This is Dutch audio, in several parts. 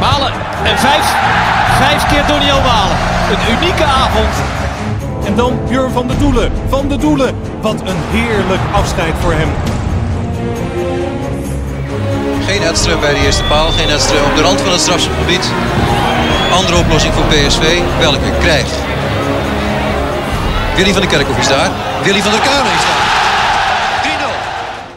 Malen en vijf, vijf keer Doniel Malen. Een unieke avond. En dan Björn van der Doelen. Van der Doelen, wat een heerlijk afscheid voor hem. Geen Edström bij de eerste paal, geen Edström op de rand van het strafschopgebied. Andere oplossing voor PSV, welke krijgt. Willy van der Kerkhoff is daar, Willy van der Kamer is daar.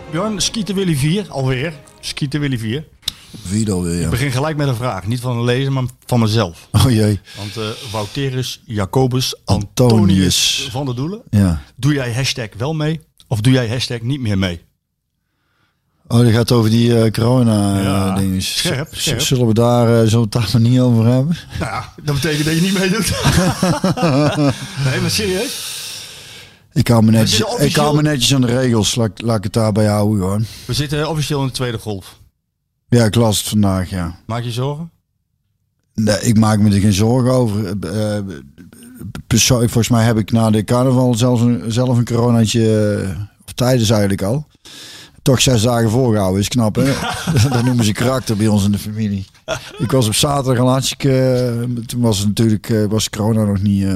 3-0. Bjorn, Skieten Willy 4, alweer. Skieten Willy 4. Weer, ja. Ik begin gelijk met een vraag. Niet van een lezer, maar van mezelf. Oh jee. Want eh Wouterus Jacobus Antonius. Antonius van der Doelen. Ja. Doe jij hashtag wel mee? Of doe jij hashtag niet meer mee? Oh, dat gaat over die eh, corona eh, Ja, scherp. Zullen we daar, het daar maar niet over hebben? Nou ja, dat betekent dat je niet meedoet. nee, maar serieus? Ik hou me netjes, officieel- ik hou me netjes aan de regels. Laat, laat ik het daarbij houden gewoon. We zitten officieel in de tweede golf. Ja, ik las het vandaag, ja. Maak je zorgen? Nee, ik maak me er geen zorgen over. Eh, eh, persoonlijk, volgens mij heb ik na de carnaval zelfs een, zelf een coronaatje, eh, of tijdens eigenlijk al. Toch zes dagen voorgehouden, is knap hè? dat noemen ze karakter bij ons in de familie. Ik was op zaterdag al hartstikke, toen was het natuurlijk, was corona nog niet,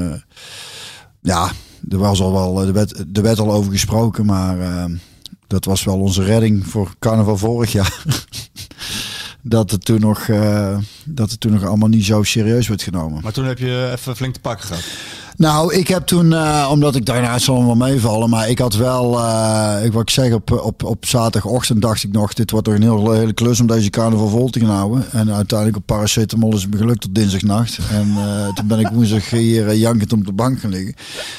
ja, er was al wel, er werd, er werd al over gesproken, maar dat was wel onze redding voor carnaval vorig jaar. dat het toen nog, eh, dat het toen nog allemaal niet zo serieus werd genomen. Maar toen heb je even flink te pakken gehad. Nou, ik heb toen, eh, omdat ik daarna zal hem wel meevallen, maar ik had wel, eh, ik wat ik zeg, op, op, op zaterdagochtend dacht ik nog, dit wordt toch een heel, hele klus om deze carnaval vol te gaan houden. En uiteindelijk op paracetamol is het me gelukt tot dinsdagnacht. En eh, toen ben ik woensdag hier jankend op de bank gaan liggen.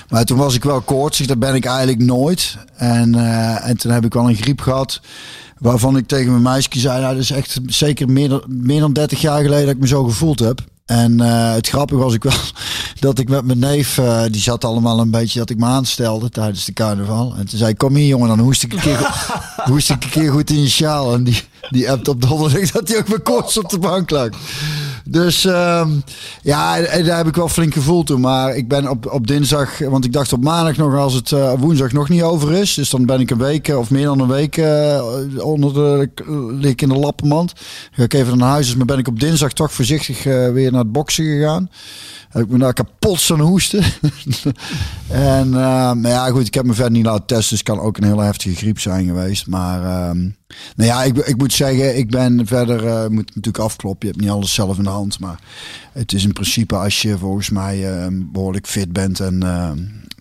Maar toen was ik wel koortsig, dat ben ik eigenlijk nooit. En, en toen heb ik wel een griep gehad. Waarvan ik tegen mijn meisje zei, nou, dat is echt zeker meer meer dan 30 jaar geleden dat ik me zo gevoeld heb. En uh, het grappige was ik wel dat ik met mijn neef, uh, die zat allemaal een beetje dat ik me aanstelde tijdens de carnaval. En toen zei ik, kom hier jongen, dan hoest ik een keer, hoest ik een keer goed in je sjaal. En die, die appt op donderdag dat hij ook met koorts op de bank lag. Dus um, ja, daar heb ik wel flink gevoeld toen. Maar ik ben op, op dinsdag, want ik dacht op maandag nog als het uh, woensdag nog niet over is. Dus dan ben ik een week of meer dan een week uh, onder de, lig ik in de lappenmand. Ga ik even naar huis. Dus maar ben ik op dinsdag toch voorzichtig weer naar het boksen gegaan. Heb ik me daar kapot staan hoesten. en maar ja, goed, ik heb me verder niet laten testen. Dus het kan ook een hele heftige griep zijn geweest. Maar uh, nou ja, ik, ik moet zeggen, ik ben verder, uh, moet natuurlijk afkloppen. Je hebt niet alles zelf in de hand. Maar het is in principe als je volgens mij uh, behoorlijk fit bent. En, uh,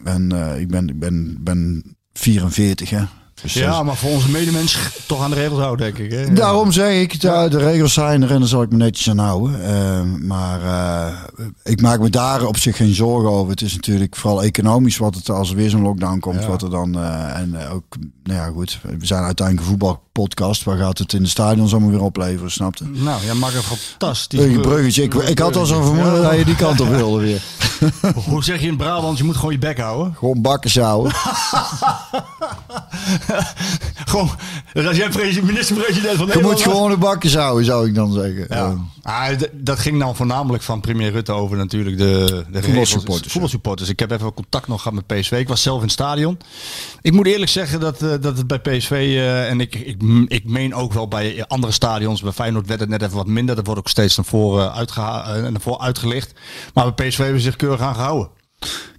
en uh, ik ben, ik ben, ben 44 hè. Dus ja, maar voor onze medemens toch aan de regels houden, denk ik. Hè? Daarom zeg ik, de, de regels zijn er en daar zal ik me netjes aan houden. Uh, maar uh, ik maak me daar op zich geen zorgen over. Het is natuurlijk vooral economisch wat het als er weer zo'n lockdown komt. Ja. Wat er dan, uh, en ook, nou ja goed, we zijn uiteindelijk een voetbalpodcast. Waar gaat het in de stadion allemaal weer opleveren, snapte? Nou, jij maakt een fantastisch bruggetje. Ik, ik had al zo'n vermoeden ja. dat je die kant op wilde weer. Hoe zeg je in Brabant, je moet gewoon je bek houden? Gewoon bakken houden. gewoon, minister-president van Nederland Je moet gewoon de bakken houden, zou ik dan zeggen. Ja. Ah, dat ging dan voornamelijk van premier Rutte over natuurlijk de, de voetbalsupporters. voetbalsupporters. Ik heb even contact nog gehad met PSV. Ik was zelf in het stadion. Ik moet eerlijk zeggen dat, uh, dat het bij PSV uh, en ik, ik, ik meen ook wel bij andere stadions. Bij Feyenoord werd het net even wat minder. Dat wordt ook steeds naar voren, uitgeha- uh, naar voren uitgelicht. Maar bij PSV hebben ze zich keurig aan gehouden.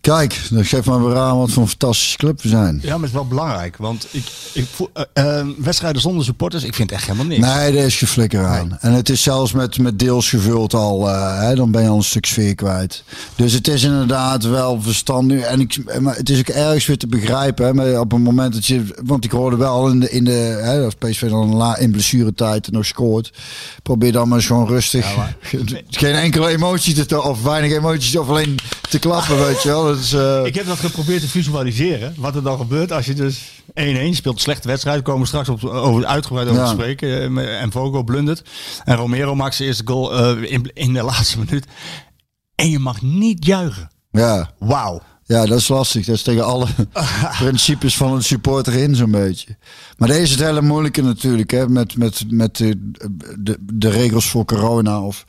Kijk, dat geeft maar weer aan wat voor een fantastische club we zijn. Ja, maar het is wel belangrijk. Want ik, ik uh, uh, wedstrijden zonder supporters, ik vind echt helemaal niks. Nee, daar is geflikker aan. Nee. En het is zelfs met, met deels gevuld al. Uh, hè, dan ben je al een stuk sfeer kwijt. Dus het is inderdaad wel verstandig. En ik, maar het is ook ergens weer te begrijpen. Hè, maar op het moment dat je... Want ik hoorde wel in de... In de hè, als PSV dan la, in blessuretijd nog scoort. Probeer dan maar eens gewoon rustig. Ja, maar... Geen enkele emotie te... Of weinig emoties. Of alleen te klappen, weet je wel. Eh, Ik heb dat geprobeerd te visualiseren. Wat er dan gebeurt als je dus 1-1 speelt. Een slechte wedstrijd. Komen we straks op, over, uitgebreid over Ja. te spreken. Eh, En Vogo blundert. En Romero maakt zijn eerste goal eh, in, in de laatste minuut. En je mag niet juichen. ja. Wauw. ja, dat is lastig. Dat is tegen alle principes van een supporter in zo'n beetje. Maar deze is het hele moeilijke natuurlijk. Hè, met met, met de, de, de regels voor corona. Of,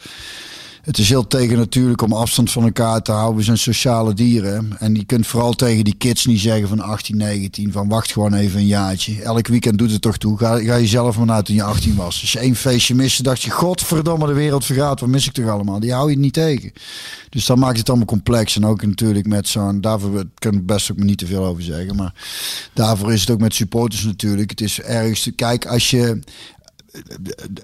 het is heel tegen natuurlijk om afstand van elkaar te houden. We zijn sociale dieren. En je kunt vooral tegen die kids niet zeggen van 18, 19. Van wacht gewoon even een jaartje. Elk weekend doet het toch toe. Ga, ga je zelf maar naar toen je 18 was. Als je één feestje miste, dacht je... Godverdomme, de wereld vergaat. Wat mis ik toch allemaal? Die hou je niet tegen. Dus dat maakt het allemaal complex. En ook natuurlijk met zo'n... Daarvoor kunnen we best ook niet te veel over zeggen. Maar daarvoor is het ook met supporters natuurlijk. Het is ergens... Kijk, als je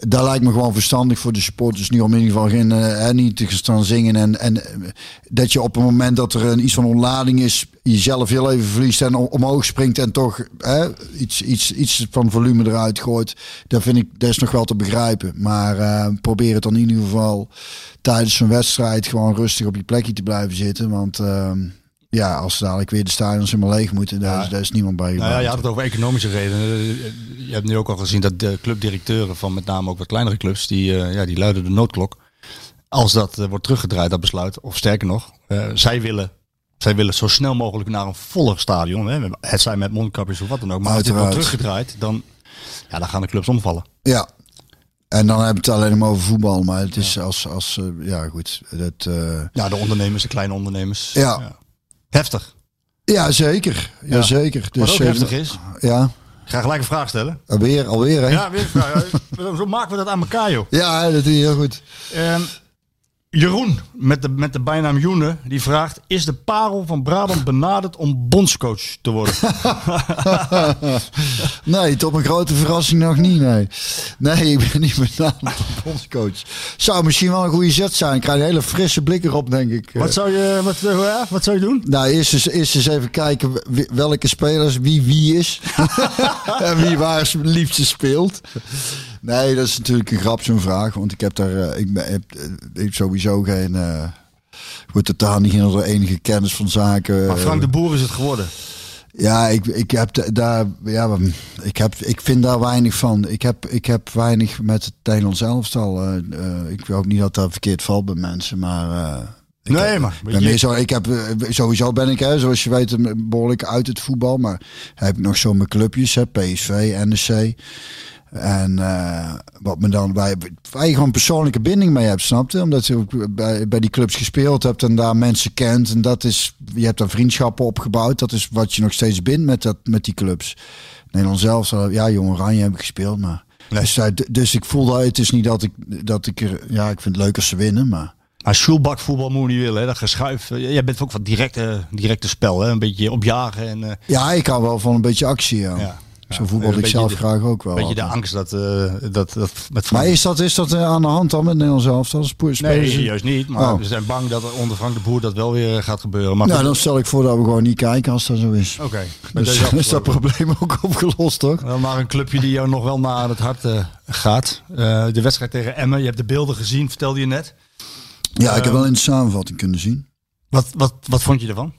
daar lijkt me gewoon verstandig voor de supporters nu om in ieder geval geen, eh, niet te gaan zingen. En, en eh, dat je op het moment dat er een, iets van ontlading is, jezelf heel even verliest en om- omhoog springt en toch iets, iets, iets van volume eruit gooit. Dat vind ik, dat is nog wel te begrijpen. Maar eh, probeer het dan in ieder geval tijdens zo'n wedstrijd gewoon rustig op je plekje te blijven zitten. Want ehm, ja, als dadelijk weer de stadions helemaal leeg moeten, daar, is, daar is niemand bij. Nou ja, je had het over economische redenen. Eh, Je hebt nu ook al gezien dat de clubdirecteuren van met name ook wat kleinere clubs, die, eh, ja, die luiden de noodklok. Als dat eh, wordt teruggedraaid, dat besluit, of sterker nog, zij willen zij willen zo snel mogelijk naar een voller stadion. Hè. Het zijn met mondkapjes of wat dan ook. Maar als dit wordt teruggedraaid, dan, ja, dan gaan de clubs omvallen. Ja. En dan hebben we het alleen maar over voetbal. Maar het is als, als eh, ja goed. Dat, Ja, de ondernemers, de kleine ondernemers. Ja. Heftig. ja, zeker. Ja, zeker. Wat Dus, ook eh, heftig is, Ja, ik ga gelijk een vraag stellen. alweer, alweer hè? Ja, weer een vraag. Zo maken we dat aan elkaar, joh. Ja, dat doe je heel goed. Ehm, Jeroen, met de, met de bijnaam Joene, die vraagt... Is de parel van Brabant benaderd om bondscoach te worden? Nee, tot mijn grote verrassing nog niet, nee. Nee, ik ben niet name de bondscoach. Zou misschien wel een goede zet zijn. Ik krijg een hele frisse blik erop, denk ik. wat, zou je, wat, eh, ja, wat zou je doen? Nou, eerst eens, eerst eens even kijken welke spelers wie wie is. en wie waar zijn liefste speelt. Nee, dat is natuurlijk een grap, zo'n vraag. Want ik heb daar eh, ik, ben, heb, eh, ik heb sowieso geen... ik word totaal niet door enige kennis van zaken. Maar Frank de Boer is het geworden. Ja, ik, ik heb da- daar, ja, ik heb, ik vind daar weinig van. Ik heb, ik heb weinig met het Nederlands elftal. eh, eh, ik hoop niet dat dat verkeerd valt bij mensen, maar. Eh, ik Nee, heb- maar- ben zo, ik heb, eh, sowieso ben ik, hè, zoals je weet, behoorlijk uit het voetbal. Maar heb ik nog zo mijn clubjes, hè, PSV, NEC. En eh, wat me dan bij, waar je gewoon persoonlijke binding mee hebt, snap je? Omdat je ook bij, bij die clubs gespeeld hebt en daar mensen kent. En dat is, je hebt daar vriendschappen opgebouwd. Dat is wat je nog steeds bindt met, dat, met die clubs. Nederland zelf, zal- ja, Jong Oranje heb ik gespeeld, maar... Dus, eh, dus ik voel dat, het is niet dat ik, dat ik er, ja, ik vind het leuk als ze winnen, maar... Maar Schulbak voetbal moet je niet willen. Hè? Dat geschuif. eh, Jij bent ook wat directe, directe spel. Hè? Een beetje opjagen. En, eh, Ja, ik hou wel van een beetje actie, ja. ja. Zo Ja, ik zelf de- graag ook wel. Een beetje de angst dat, eh, dat, dat met Maar is dat, is dat aan de hand dan met Nederland zelf? Dat is spelen Nee, juist niet. Maar Oh. we zijn bang dat er onder Frank de Boer dat wel weer gaat gebeuren. Maar Nou, dan stel ik voor dat we gewoon niet kijken als dat zo is. Oké. Dus dan is dat probleem ook opgelost, toch? Dan maar een clubje die jou nog wel naar het hart gaat. De wedstrijd tegen Emmen. Je hebt de beelden gezien, vertelde je net. Ja, ik heb Ehm. wel in de samenvatting kunnen zien. Wat, wat, wat vond je ervan?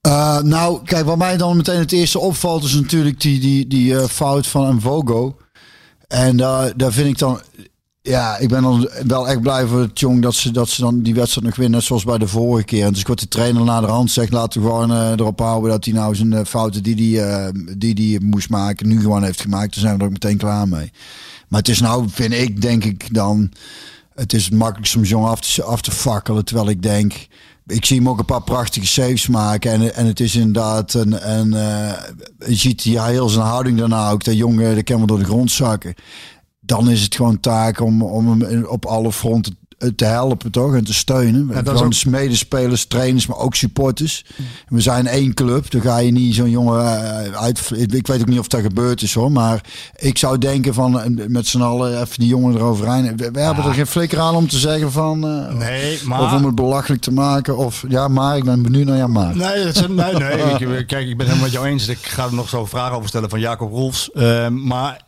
Eh, nou, kijk, wat mij dan meteen het eerste opvalt is natuurlijk die, die, die eh, fout van Mvogo. En daar, daar vind ik dan... Ja, ik ben dan wel echt blij voor het jong dat ze, dat ze dan die wedstrijd nog winnen, net zoals bij de vorige keer. En dus ik word de trainer naar de hand zegt, laten we gewoon eh, erop houden dat hij nou zijn fouten die die, eh, die die moest maken, nu gewoon heeft gemaakt. Daar zijn we er ook meteen klaar mee. Maar het is nou, vind ik, denk ik dan, het is het makkelijkst om zo'n af te, af te fakkelen. Terwijl ik denk, ik zie hem ook een paar prachtige saves maken. En, en het is inderdaad een, een eh, je ziet ja, heel zijn houding daarna ook. Dat jongen, dat kan wel door de grond zakken. Dan is het gewoon taak om, om hem op alle fronten te helpen, toch? En te steunen. dat is ook- medespelers, trainers, maar ook supporters. We zijn één club. Dan ga je niet zo'n jongen eh, uit. Ik weet ook niet of dat gebeurd is hoor. Maar ik zou denken van eh, met z'n allen even die jongen eroverheen. We, we hebben er geen flikker aan om te zeggen van. eh, Nee, Of om het belachelijk te maken. Of ja, maar ik ben benieuwd naar ja, maar. Nee, dat is, nee, nee. Ik, kijk, ik ben helemaal met jou eens. Ik ga er nog zo vragen over stellen van Jacob Rolfs. Eh, maar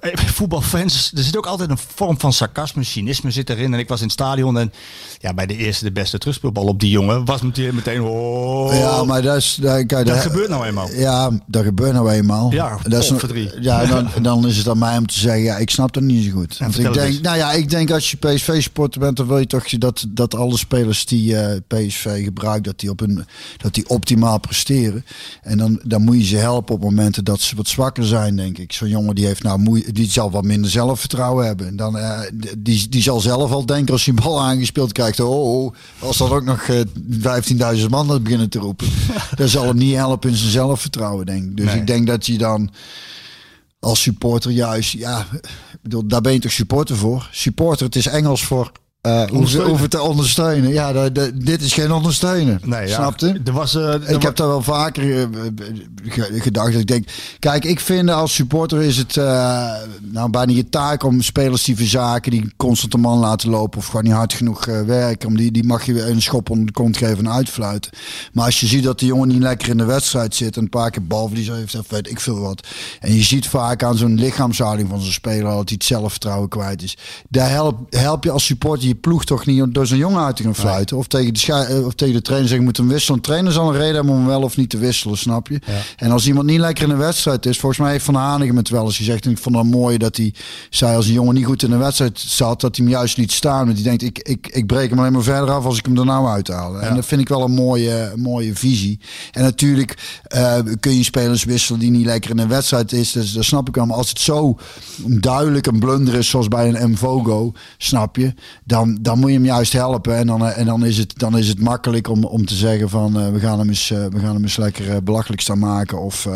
eh, voetbalfans, er zit ook altijd een vorm van sarcasme, cynisme zit erin. En ik was was in het stadion. En ja, bij de eerste de beste terugspeelbal op die jongen was meteen, meteen oh, Ja, maar dat is... Dat, kijk, dat gebeurt nou eenmaal. Ja, dat gebeurt nou eenmaal. Ja, dat is een-. Ja, dan, dan is het aan mij om te zeggen, ja, ik snap dat niet zo goed. Want vertel ik denk, nou ja, ik denk als je PSV-supporter bent, dan wil je toch dat, dat alle spelers die eh, PSV gebruikt, dat die, op een, dat die optimaal presteren. En dan, dan moet je ze helpen op momenten dat ze wat zwakker zijn, denk ik. Zo'n jongen die heeft nou moeite, die zal wat minder zelfvertrouwen hebben. En Dan, eh, die, die zal zelf al denken als hij een bal aangespeeld krijgt, oh, oh als dan ook nog eh 15.000 man dat beginnen te roepen, dan zal hem niet helpen in zijn zelfvertrouwen, denk ik. Dus Nee. ik denk dat je dan als supporter juist, ja, bedoel, daar ben je toch supporter voor? Supporter, het is Engels voor eh hoeven, hoeven te ondersteunen. Ja, dit is geen ondersteunen. Nee, ja. Snapte? Er was, eh, er Ik heb daar wel vaker eh, ge- gedacht. Ik denk, kijk, ik vind als supporter is het nou bijna je taak om spelers die verzaken, die constant de man laten lopen of gewoon niet hard genoeg werken, om die, die mag je een schop onder de kont geven en uitfluiten. Maar als je ziet dat die jongen niet lekker in de wedstrijd zit en een paar keer balverlies heeft, of weet ik veel wat. En je ziet vaak aan zo'n lichaamshouding van zo'n speler dat hij het zelfvertrouwen kwijt is. Daar help, help je als supporter je ploeg toch niet door zo'n jongen uit te gaan fluiten. Of, tegen de eh, of tegen de trainer zeggen, moet hem wisselen. Een trainer zal een reden hebben om hem wel of niet te wisselen, snap je? En als iemand niet lekker in de wedstrijd is, volgens mij heeft Van Hanegem het wel eens gezegd. En ik vond het mooi dat hij zei, als een jongen niet goed in de wedstrijd zat, dat hij hem juist liet staan. Want hij denkt, ik, ik, ik breek hem alleen maar verder af als ik hem er nou uithaal. En dat vind ik wel een mooie, mooie visie. En natuurlijk eh, kun je spelers wisselen die niet lekker in een wedstrijd is. Dus dat snap ik wel. Maar als het zo duidelijk een blunder is, zoals bij een Mvogo, snap je, dan, dan moet je hem juist helpen. En dan, eh, en dan, is, het, dan is het makkelijk om, om te zeggen van eh, we, gaan hem eens, eh, we gaan hem eens lekker belachelijk staan maken. Of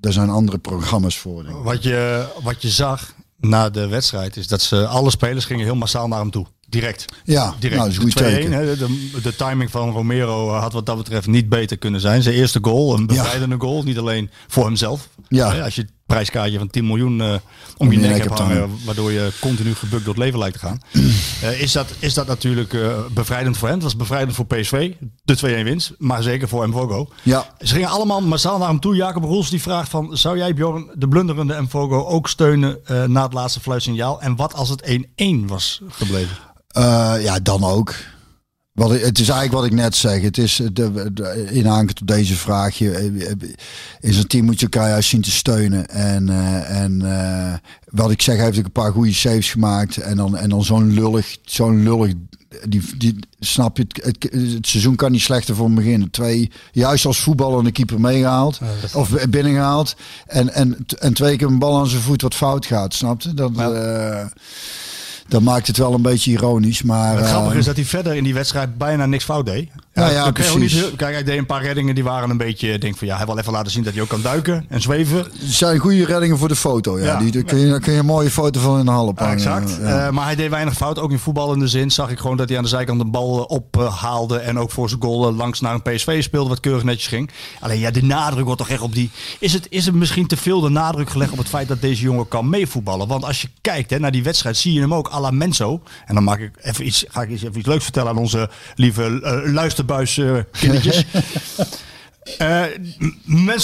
er zijn andere programma's voor. Wat je, wat je zag na de wedstrijd is dat ze alle spelers gingen heel massaal naar hem toe. Direct. Ja, Direct. nou, goed De 2-1, teken. de, de timing van Romero had wat dat betreft niet beter kunnen zijn. Zijn eerste goal, een bevrijdende goal. Niet alleen voor hemzelf. Ja. Als je prijskaartje van 10 miljoen eh, om je nek hebt hangen, hangen. waardoor je continu gebukt door het leven lijkt te gaan. Eh, is, dat, is dat natuurlijk eh, bevrijdend voor hem. Het was bevrijdend voor PSV, de 2-1 winst. Maar zeker voor Mvogo. Ja. Ze gingen allemaal massaal naar hem toe. Jacob Roels die vraagt van, zou jij Bjorn de blunderende Mvogo ook steunen na het laatste fluitsignaal? En wat als het 1-1 was gebleven? Ja, dan ook. Wat, het is eigenlijk wat ik net zeg. Het is de, de, in op deze vraag. Je, eh, in zo'n team moet je elkaar juist zien te steunen. En, eh, en eh, wat ik zeg, hij heeft ook een paar goede saves gemaakt. En dan, en dan zo'n lullig, zo'n lullig. Die, die, snap je, het, het, het seizoen kan niet slechter voor hem beginnen. Twee, juist als voetballer een keeper meegehaald. of binnengehaald. En, en, en twee keer een bal aan zijn voet wat fout gaat. Snap je? Dat, eh, dat maakt het wel een beetje ironisch. Maar, Het grappige eh, is dat hij verder in die wedstrijd bijna niks fout deed. Ja, ja, ook precies. Niet, kijk, hij deed een paar reddingen die waren een beetje... Ik denk van ja, hij wil even laten zien dat hij ook kan duiken en zweven. Zijn goede reddingen voor de foto. Ja. Ja. Die, daar, kun je, daar kun je een mooie foto van in de hal Ja, ophangen. exact. Ja. Eh, maar hij deed weinig fout. Ook in voetballende zin zag ik gewoon dat hij aan de zijkant de bal ophaalde. en ook voor zijn goal eh, langs naar een PSV speelde. Wat keurig netjes ging. Alleen ja, de nadruk wordt toch echt op die... Is het, is het misschien te veel de nadruk gelegd op het feit dat deze jongen kan meevoetballen? Want als je kijkt hè, naar die wedstrijd zie je hem ook à la Menso. En dan maak ik even iets, ga ik eens even iets leuks vertellen aan onze lieve eh, luisterbuis eh, kindertjes. Eh,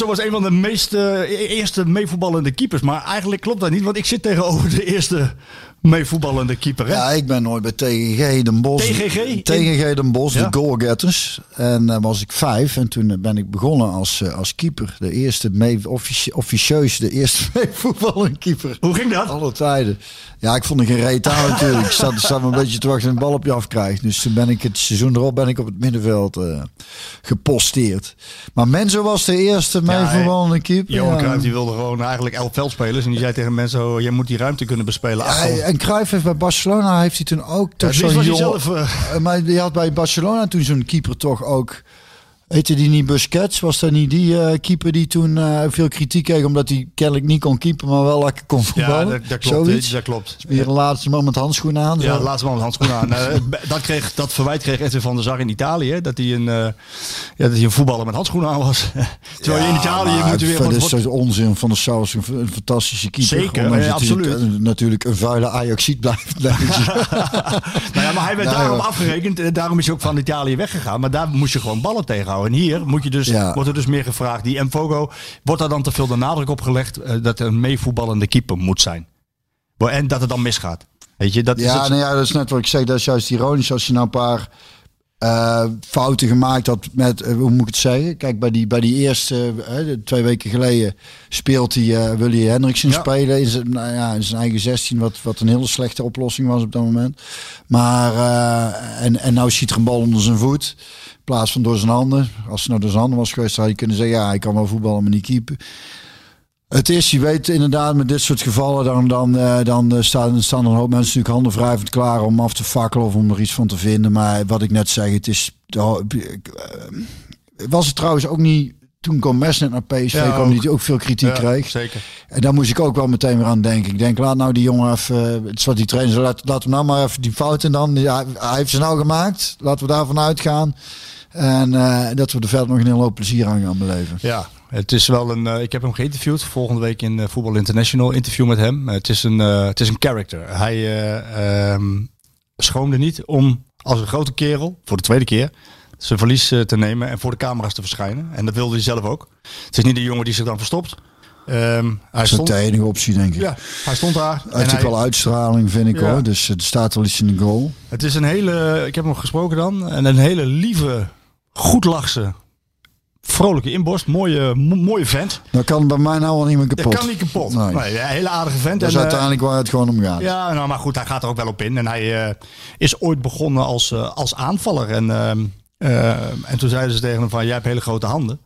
was een van de meest, e- eerste meevoetballende keepers. Maar eigenlijk klopt dat niet, want ik zit tegenover de eerste meevoetballende keeper. Hè? Ja, ik ben nooit bij TGG Den Bosch. TGG? TGG Den Bosch, Ja. de goalgetters. En uh, was ik vijf. En toen ben ik begonnen als, uh, als keeper. De eerste mee, officie, officieus, de eerste meevoetballende keeper. Hoe ging dat? Alle tijden. Ja, ik vond er geen reet aan natuurlijk. Ik zat, zat me een beetje te wachten en een bal op je afkrijgt. Dus toen ben ik het seizoen erop ben ik op het middenveld uh, geposteerd. Maar Menzo was de eerste meevoetballende keeper. Johan ja. Cruijff die wilde gewoon eigenlijk elf veldspelers. En die zei tegen Menso, jij moet die ruimte kunnen bespelen. Ja, en Cruijff heeft bij Barcelona heeft hij toen ook toch Ja, zo'n jong- zelf, eh, Maar die had bij Barcelona toen zo'n keeper toch ook. Heette die niet Busquets? Was dat niet die eh, keeper die toen eh, veel kritiek kreeg omdat hij kennelijk niet kon keeper, maar wel lekker kon ja, voetballen? dat, dat klopt. Zoiets. Dat klopt. Weer een laatste man met handschoenen aan. Ja, de laatste man met handschoenen aan. Eh, dat, kreeg, dat verwijt kreeg Edwin van der Zar in Italië. hè, Dat hij een, ja, dat hij een voetballer met handschoenen aan was. Terwijl je in Italië moet je weer... Dat is wat- zo'n onzin van de Saus, een, een fantastische keeper. Zeker, ja, absoluut. natuurlijk- natuurlijk een vuile Ajaxiet blijft. Nou ja, maar hij werd Nou, daarom ja. afgerekend. en Daarom is hij ook van Italië weggegaan. Maar daar moest je gewoon ballen En hier moet je dus, Ja. wordt er dus meer gevraagd. Die Mfogo, wordt daar dan te veel de nadruk op gelegd... eh, dat er een meevoetballende keeper moet zijn? En dat het dan misgaat. Weet je, dat is Ja, het- nou ja, dat is net wat ik zeg. Dat is juist ironisch als je nou een paar eh, fouten gemaakt had met, eh, hoe moet ik het zeggen? Kijk, bij die, bij die eerste, de twee weken geleden speelt hij Willy Hendriksen Ja. spelen in zijn, nou ja, in zijn eigen 16, wat, wat een hele slechte oplossing was op dat moment. Maar, en, en nou schiet er een bal onder zijn voet. In plaats van door zijn handen. Als het nou door zijn handen was geweest, zou je kunnen zeggen, ja, hij kan wel voetballen, maar niet keepen. Het is, je weet inderdaad, met dit soort gevallen, dan, dan, eh, dan eh, staan, staan er een hoop mensen natuurlijk handen klaar om af te fakkelen of om er iets van te vinden. Maar wat ik net zeg, het is. ik, eh, was het trouwens ook niet. Toen Gomez net naar PSV Ja, kwam, die ook veel kritiek Ja, kreeg. Zeker. En daar moest ik ook wel meteen weer aan denken. Ik denk, laat nou die jongen even. Het is wat die trainer laat, laat hem nou maar even die fouten dan. Ja, hij heeft ze nou gemaakt. Laten we daarvan uitgaan. En dat we er verder nog een hele hoop plezier aan gaan beleven. Ja, het is wel een. eh, ik heb hem geïnterviewd volgende week in eh, Voetbal International. Interview met hem. Eh, het is een, het is een character. Hij eh, ehm, schroomde niet om als een grote kerel voor de tweede keer zijn verlies te nemen en voor de camera's te verschijnen. En dat wilde hij zelf ook. Het is niet een jongen die zich dan verstopt. Ehm, hij Dat is stond. de enige optie, denk ik. Ja, hij stond daar. Hij heeft ook hij- wel uitstraling, vind ik Ja. hoor. Dus er staat wel iets in de goal. Het is een hele, ik heb hem gesproken dan, en een hele lieve, goed lachse, vrolijke inborst. Mooie, mo- mooie vent. Dat kan bij mij nou al niet meer kapot. Dat kan niet kapot. Nee. Nee, een hele aardige vent. Dat is En, eh, uiteindelijk waar het gewoon om gaat. Ja, nou, maar goed, hij gaat er ook wel op in. En hij eh, is ooit begonnen als, eh, als aanvaller. En, ehm, eh, en toen zeiden ze tegen hem van, jij hebt hele grote handen.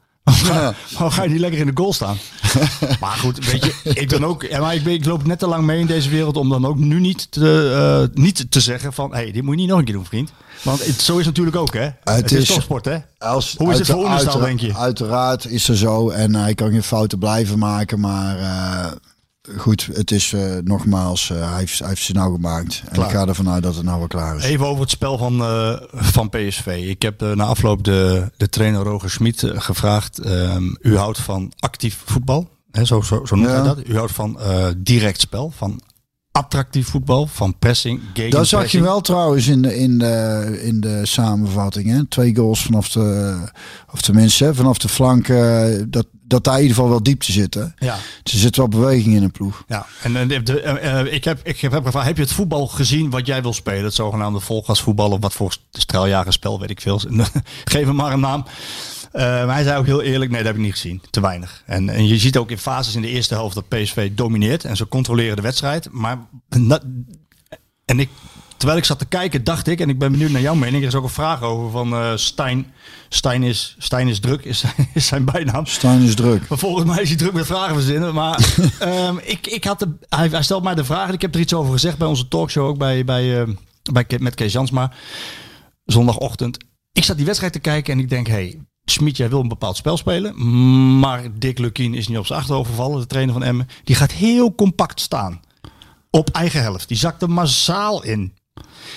Ja. Waarom ga je niet lekker in de goal staan? maar goed, weet je, ik ben ook, maar ik, ben, ik loop net te lang mee in deze wereld om dan ook nu niet te, eh, niet te zeggen van, hé, hey, dit moet je niet nog een keer doen, vriend. Want het, zo is het natuurlijk ook, hè? Het, is, is- toch sport, hè? Als, Hoe is het voor uitera- denk je? Uiteraard is er zo. En hij kan geen fouten blijven maken. Maar eh, goed, het is eh, nogmaals, eh, hij, heeft, hij heeft ze nou gemaakt. En Klaar. ik ga ervan uit dat het nou wel klaar is. Even over het spel van, eh, van PSV. Ik heb na afloop de, de trainer Roger Smit gevraagd. ehm, u houdt van actief voetbal. Hè, zo, zo, zo noemt Ja. hij dat. U houdt van direct spel. Van attractief voetbal. Van pressing. Dat zag je wel trouwens in de, in de, in de samenvatting. Hè? Twee goals vanaf de, of tenminste vanaf de flank. dat, dat daar in ieder geval wel diepte zit. Hè? Ja, Er zit wel beweging in een ploeg. ja. En de, de- eh, eh, ik, heb, ik heb gevraagd, heb je het voetbal gezien wat jij wil spelen? Het zogenaamde volgasvoetbal of wat voor straaljagerspel, weet ik veel. Geef hem maar een naam. Eh, maar hij zei ook heel eerlijk, nee, dat heb ik niet gezien. Te weinig. En, en je ziet ook in fases in de eerste helft dat PSV domineert. En ze controleren de wedstrijd. Maar en ik, terwijl ik zat te kijken, dacht ik, en ik ben benieuwd naar jouw mening. Er is ook een vraag over van eh Stijn. Stijn is, Stijn is druk, is, is zijn bijnaam. Stijn is druk. Maar volgens mij is hij druk met vragen verzinnen. Maar ehm, ik, ik had de, hij, hij stelt mij de vraag. En ik heb er iets over gezegd bij onze talkshow. Ook bij, bij, eh, bij, met Kees Jansma. Zondagochtend. Ik zat die wedstrijd te kijken en ik denk... Hey, Smit, jij wil een bepaald spel spelen. Maar Dick Lukien is niet op zijn achterhoofd gevallen. De trainer van Emmen. Die gaat heel compact staan. Op eigen helft. Die zakt er massaal in.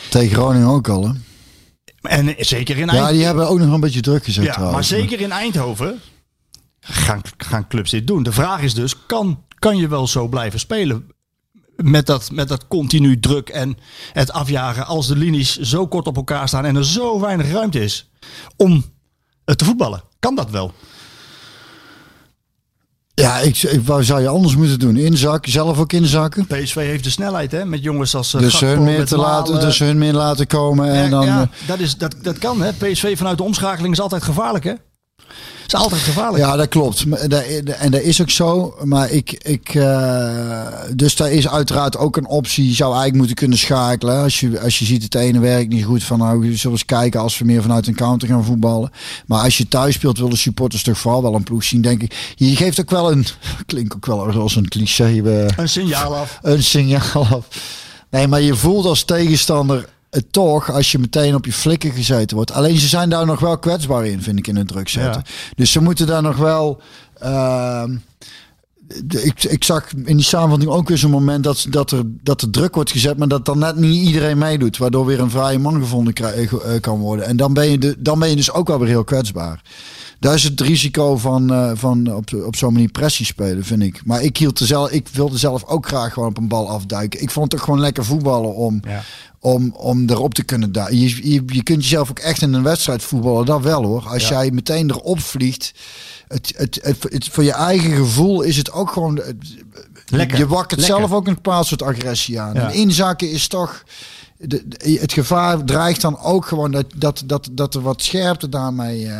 Tegen Groningen ook al. Hè? En zeker in Ja, Eindhoven. die hebben ook nog een beetje druk gezet Ja, maar trouwens. zeker in Eindhoven gaan, gaan clubs dit doen. De vraag is dus, kan, kan je wel zo blijven spelen? Met dat, met dat continu druk en het afjagen als de linies zo kort op elkaar staan en er zo weinig ruimte is om te voetballen. Kan dat wel? Ja, ik, zou je anders moeten doen? Inzakken, zelf ook inzakken. PSV heeft de snelheid hè, met jongens als uh, Dus hun, meer te laten, dus hun meer laten komen. En dan, ja, eh, dat, is, dat, dat kan hè. PSV vanuit de omschakeling is altijd gevaarlijk hè. Is altijd gevaarlijk. ja, dat klopt. En dat is ook zo. Maar ik, ik eh, dus daar is uiteraard ook een optie. Je zou eigenlijk moeten kunnen schakelen. Als je, als je ziet het ene werkt niet goed. Van nou, we zullen eens kijken als we meer vanuit een counter gaan voetballen. Maar als je thuis speelt, willen supporters toch vooral wel een ploeg zien, denk ik. Je geeft ook wel een, klinkt ook wel als een cliché. eh, Een signaal af. een signaal af. Nee, maar je voelt als tegenstander het toch als je meteen op je flikken gezeten wordt. Alleen ze zijn daar nog wel kwetsbaar in, vind ik, in het druk zetten. Dus ze moeten daar nog wel... ehm, de- ik, ik zag in die samenvatting ook weer zo'n moment dat, dat, er, dat er druk wordt gezet, maar dat dan net niet iedereen meedoet. Waardoor weer een vrije man gevonden eh, eh, kan worden. En dan ben, je de, dan ben je dus ook wel weer heel kwetsbaar. Daar is het risico van, eh, van op, op zo'n manier pressie spelen, vind ik. Maar ik, hield er zelf, ik wilde zelf ook graag gewoon op een bal afduiken. Ik vond het toch gewoon lekker voetballen om, Ja. om, om erop te kunnen duiken. Je, je, je kunt jezelf ook echt in een wedstrijd voetballen, dat wel hoor. Als Ja. jij meteen erop vliegt, het, het, het, het- voor je eigen gevoel is het ook gewoon... het- Lekker. Je wakkert Lekker. zelf ook een bepaald soort agressie aan. Ja. En inzakken is toch... Het gevaar dreigt dan ook gewoon dat, dat, dat, dat er wat scherpte daarmee... eh.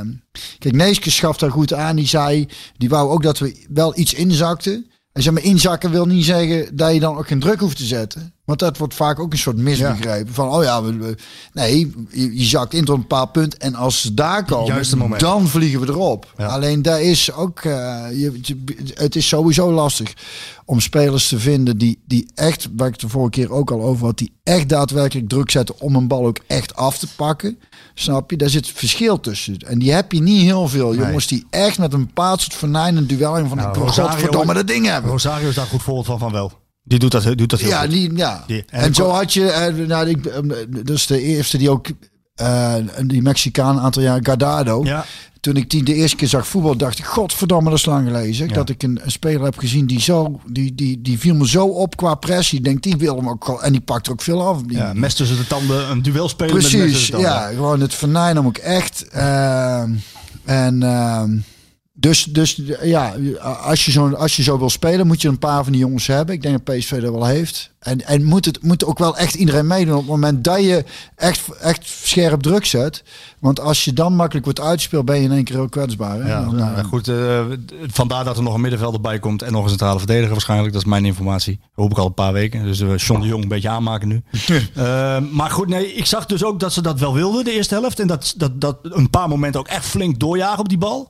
Kijk, Neeske schaft daar goed aan. Die zei, die wou ook dat we wel iets inzakten. En zeg maar, inzakken wil niet zeggen dat je dan ook geen druk hoeft te zetten. Want dat wordt vaak ook een soort misbegrepen. Van, oh ja, we, we- nee, je, je zakt in tot een bepaald punt. En als ze daar komen, dan vliegen we erop. Ja. Alleen daar is ook, eh, je, het is sowieso lastig om spelers te vinden die, die echt, waar ik de vorige keer ook al over had, die echt daadwerkelijk druk zetten om een bal ook echt af te pakken. Snap je? Daar zit verschil tussen. En die heb je niet heel veel. Jongens die echt met een bepaald soort vernijnend duel en van Nou, ik Rosario- godverdomme dat ding hebben. Rosario is daar goed voorbeeld van, van wel. Die doet dat, doet dat heel Ja, goed. die, ja. Die- en, en zo had je, eh, nou, ik, is de eerste die ook, eh, die Mexicaan een aantal jaar, Gardado. Ja. Toen ik die de eerste keer zag voetbal, dacht ik, godverdomme, dat is lang. Ja. Dat ik een, een speler heb gezien die zo, die, die, die viel me zo op qua pressie. Ik denk, die wil hem ook en die pakt er ook veel af. Die, Ja, mes tussen de tanden, een duel spelen met mes Precies, tussen de tanden. ja, gewoon het vernijn hem ook echt. Ehm, en ehm, dus, dus ja, als je, zo, als je zo wil spelen, moet je een paar van die jongens hebben. Ik denk dat PSV dat wel heeft. En, en moet het moet ook wel echt iedereen meedoen op het moment dat je echt, echt scherp druk zet. Want als je dan makkelijk wordt uitgespeeld, ben je in één keer heel kwetsbaar. Hè? Ja, Dan, nou, eh, goed. eh, vandaar dat er nog een middenvelder bij komt en nog een centrale verdediger waarschijnlijk. Dat is mijn informatie. Dat hoop ik al een paar weken. Dus we John de Jong een beetje aanmaken nu. Eh, maar goed, nee, ik zag dus ook dat ze dat wel wilden, de eerste helft. En dat, dat, dat een paar momenten ook echt flink doorjagen op die bal.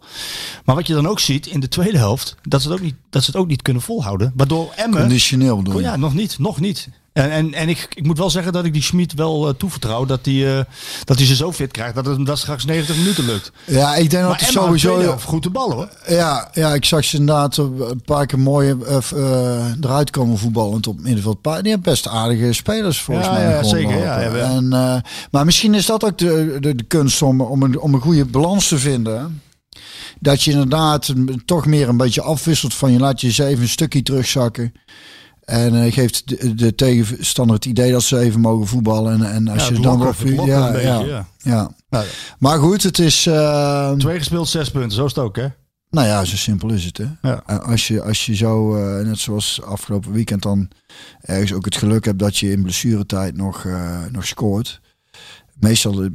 Maar wat je dan ook ziet in de tweede helft, dat ze het ook niet, dat ze het ook niet kunnen volhouden. Waardoor Emmen... Conditioneel bedoel je? Ja, nog niet, nog niet. En, en, en ik, ik moet wel zeggen dat ik die Schmid wel eh, toevertrouw dat hij eh, dat hij ze zo fit krijgt dat het hem dat straks 90 minuten lukt. Ja, ik denk dat Maar Emma sowieso sowieso... goed de ballen hoor. Ja, ja, ik zag ze inderdaad een paar keer mooi eh, f- eh, eruit komen voetballend op middenveld. Die hebben best aardige spelers volgens Ja, mij. ja, zeker, ja, ja. En, maar misschien is dat ook de, de, de kunst om, om, een, om een goede balans te vinden. Dat je inderdaad toch meer een beetje afwisselt van je laat je eens even een stukje terugzakken. En eh, geeft de, de tegenstander het idee dat ze even mogen voetballen. En, en als Ja, je het dan lokken ja, ja, ja. ja. Nou, Maar goed, het is. eh, Twee gespeeld, zes punten. Zo is het ook hè. nou ja, zo simpel is het. Hè? Ja. En Als, je, als je zo, eh, net zoals afgelopen weekend, dan ergens ook het geluk hebt dat je in blessuretijd nog, eh, nog scoort. Meestal eh,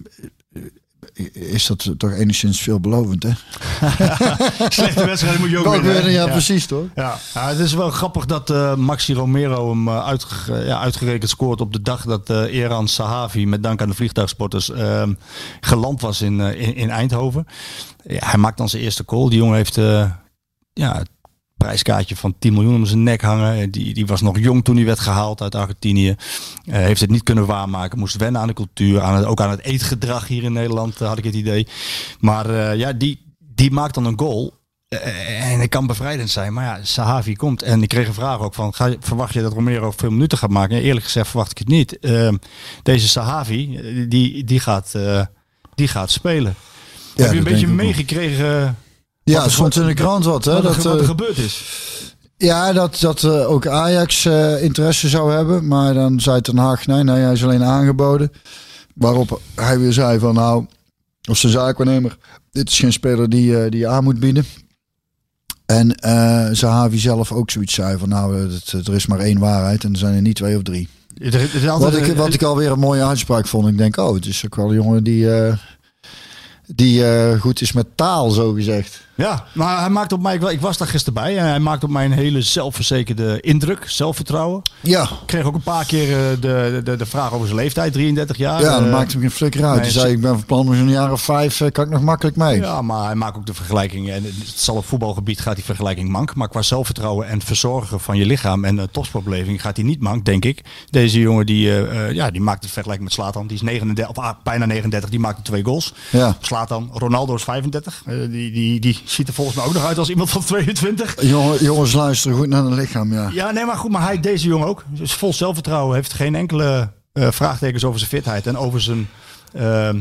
is dat toch enigszins veelbelovend, hè? Slechte wedstrijd moet je ook Ook winnen. ja, precies toch? Ja. ja, het is wel grappig dat eh, Maxi Romero hem eh, uitge- ja, uitgerekend scoort op de dag dat eh Eran Sahavi, met dank aan de vliegtuigsporters, ehm, geland was in, in, in Eindhoven. Ja, hij maakt dan zijn eerste goal. Die jongen heeft ja, prijskaartje van 10 miljoen om zijn nek hangen. Die, die was nog jong toen hij werd gehaald uit Argentinië. Eh, heeft het niet kunnen waarmaken. Moest wennen aan de cultuur. Aan het, ook aan het eetgedrag hier in Nederland eh, had ik het idee. Maar eh, ja, die, die maakt dan een goal. Eh, en het kan bevrijdend zijn. Maar ja, Sahavi komt. En ik kreeg een vraag ook van, ga verwacht je dat Romero veel minuten gaat maken? Eerlijk gezegd verwacht ik het niet. Eh, deze Sahavi, eh, die, die, gaat, eh, die gaat spelen. Heb je een beetje meegekregen Ja, er stond in de krant wat, hè? wat, er, Dat, wat er eh, gebeurd is? ja, dat, dat eh, ook Ajax eh, interesse zou hebben. Maar dan zei Ten Haag, nee, nee, hij is alleen aangeboden. Waarop hij weer zei van, nou, of zijn zaakwaarnemer, dit is geen speler die, die je aan moet bieden. En Zahavi zelf ook zoiets zei van, nou, er is maar één waarheid en er zijn er niet twee of drie. Altijd Wat ik, wat ik alweer een mooie uitspraak vond. Ik denk, oh, het is ook wel een jongen die, die goed is met taal, zo gezegd. Ja, maar hij maakt op mij, ik wa- ik was daar gisteren bij, en hij maakt op mij een hele zelfverzekerde indruk, zelfvertrouwen. Ja, Ik kreeg ook een paar keer eh, de, de, de vraag over zijn leeftijd, 33 jaar. ja dan Eh, maakt hem geen flikker uit. Hij zei, ze- ik ben van plan om zo'n jaar of vijf, eh, kan ik nog makkelijk mee. Ja, maar hij maakt ook de vergelijking. En het zal op voetbalgebied gaat die vergelijking mank. Maar qua zelfvertrouwen en verzorgen van je lichaam en de topsportbeleving gaat hij niet mank, denk ik. Deze jongen die, ja, die maakt het vergelijking met Slatan. Die is 39, of, ah, bijna 39, die maakt twee goals. Ja. Slatan, Ronaldo is 35. Eh, die, die, die ziet er volgens mij ook nog uit als iemand van 22. Jongen, jongens, luisteren goed naar het lichaam, ja. Ja, nee, maar goed, maar hij, deze jongen ook. Is vol zelfvertrouwen, heeft geen enkele eh, vraagtekens over zijn fitheid en over zijn. ehm,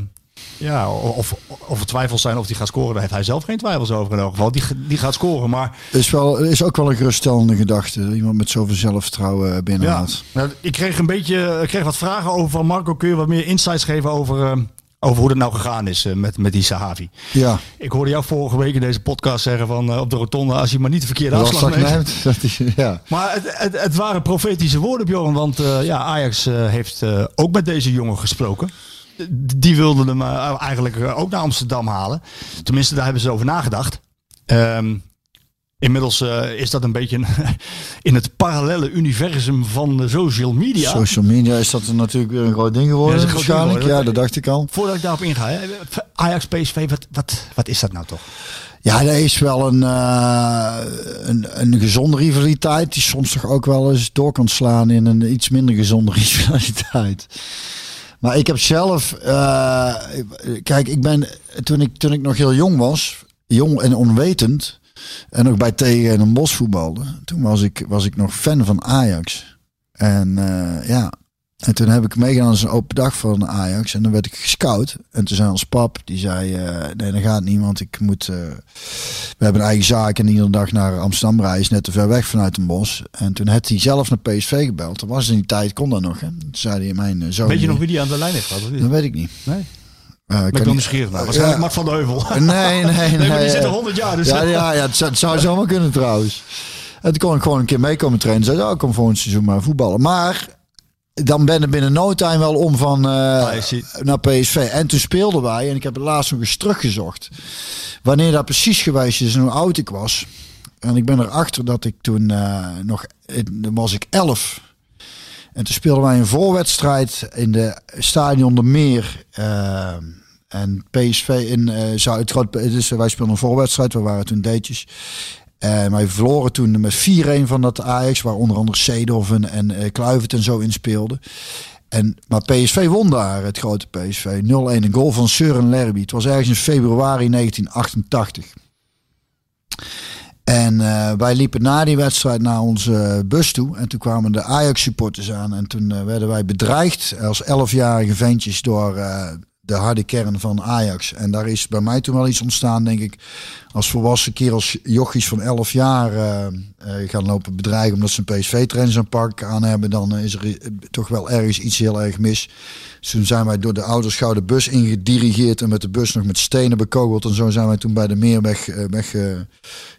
ja, of, of er twijfels zijn of hij gaat scoren, daar heeft hij zelf geen twijfels over in elk geval. Die, die gaat scoren, maar Is, wel, is ook wel een geruststellende gedachte. Iemand met zoveel zelfvertrouwen eh, ja, binnenhaalt. nou, ik kreeg een beetje, ik kreeg wat vragen over van Marco. Kun je wat meer insights geven over, ehm, over hoe het nou gegaan is eh, met, met die Sahavi. Ja, Ik hoorde jou vorige week in deze podcast zeggen van eh, op de rotonde, als je maar niet de verkeerde dat afslag dat neemt. Dat is, ja. Maar het, het, het waren profetische woorden, Bjorn. Want eh, ja, Ajax heeft ook met deze jongen gesproken. Die wilden hem eigenlijk ook naar Amsterdam halen. Tenminste, daar hebben ze over nagedacht. Ehm, inmiddels eh, is dat een beetje in het parallele universum van de social media. Social media is dat natuurlijk weer een groot ding geworden. Ja, ding waarschijnlijk. geworden. Ja, dat dacht ik al. Voordat ik daarop inga, hè, Ajax PSV, wat, wat, wat is dat nou toch? Ja, er is wel een, eh, een, een gezonde rivaliteit die soms toch ook wel eens door kan slaan in een iets minder gezonde rivaliteit. Maar ik heb zelf, eh, kijk, ik ben toen ik, toen ik nog heel jong was, jong en onwetend, en nog bij tegen en een bos voetbalde, toen was ik, was ik nog fan van Ajax. En eh, ja, en toen heb ik meegedaan aan zo'n open dag van Ajax. En dan werd ik gescout. En toen zei ons pap, die zei, eh, nee, dat gaat niet, want ik moet... eh, we hebben een eigen zaak en iedere dag naar Amsterdam. Is net te ver weg vanuit een bos. En toen had hij zelf naar PSV gebeld. Dat was in die tijd, kon dat nog. Hè? Toen zei hij, mijn zoon... Weet je nog wie die aan de lijn heeft gehad? Dat weet ik niet. Nee. Eh, ik Ben niet- nieuwsgierig naar. Waarschijnlijk Ja. Mart van de Heuvel. Nee, nee, nee. Die eh, zit er 100 jaar. Dus ja, ja, ja het, zou, het zou zomaar kunnen trouwens. En toen kon ik gewoon een keer meekomen trainen. Zei, oh, ik kom volgend seizoen maar voetballen. Maar dan ben ik binnen no time wel om van eh, naar PSV. En toen speelden wij, en ik heb het laatst nog eens teruggezocht. Wanneer dat precies geweest is en hoe oud ik was. En ik ben erachter dat ik toen eh, nog, was ik 11. En toen speelden wij een voorwedstrijd in de Stadion de Meer. eh, en PSV in eh Zuid. Dus wij speelden een voorwedstrijd. We waren toen deetjes. En wij verloren toen met 4-1 van dat Ajax. Waar onder andere Seedorf en, en eh, Kluivert en zo in speelden. En, maar PSV won daar, het grote PSV. 0-1. Een goal van Søren Lerby. Het was ergens in februari 1988. En eh, wij liepen na die wedstrijd naar onze bus toe. En toen kwamen de Ajax supporters aan. En toen eh, werden wij bedreigd als 11-jarige ventjes door eh, de harde kern van Ajax. En daar is bij mij toen wel iets ontstaan, denk ik. Als volwassen kerels, jochies van 11 jaar eh, eh, gaan lopen bedreigen omdat ze een PSV-trainer zo'n pak aan hebben. Dan is er toch wel ergens iets heel erg mis. Dus toen zijn wij door de ouders gauw de bus ingedirigeerd. En met de bus nog met stenen bekogeld. En zo zijn wij toen bij de meerweg weg, weg eh,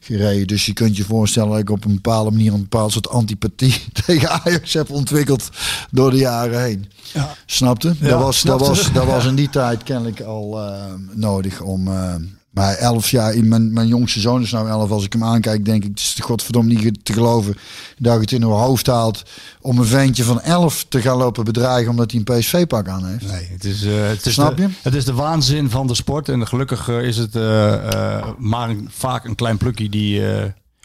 gereden. Dus je kunt je voorstellen dat ik op een bepaalde manier een bepaald soort antipathie tegen Ajax heb ontwikkeld door de jaren heen. Ja. Snapte? Ja, dat, was, dat, snapte. was, dat was in die tijd kennelijk al eh, nodig om. eh, maar elf jaar, in mijn, mijn jongste zoon is nou elf. Als ik hem aankijk, denk ik, het is godverdomme niet te geloven dat je het in uw hoofd haalt om een ventje van elf te gaan lopen bedreigen omdat hij een PSV-pak aan heeft. Nee, het is, eh, het, is Snap de, je? het is de waanzin van de sport. En gelukkig is het maar vaak een klein plukje die...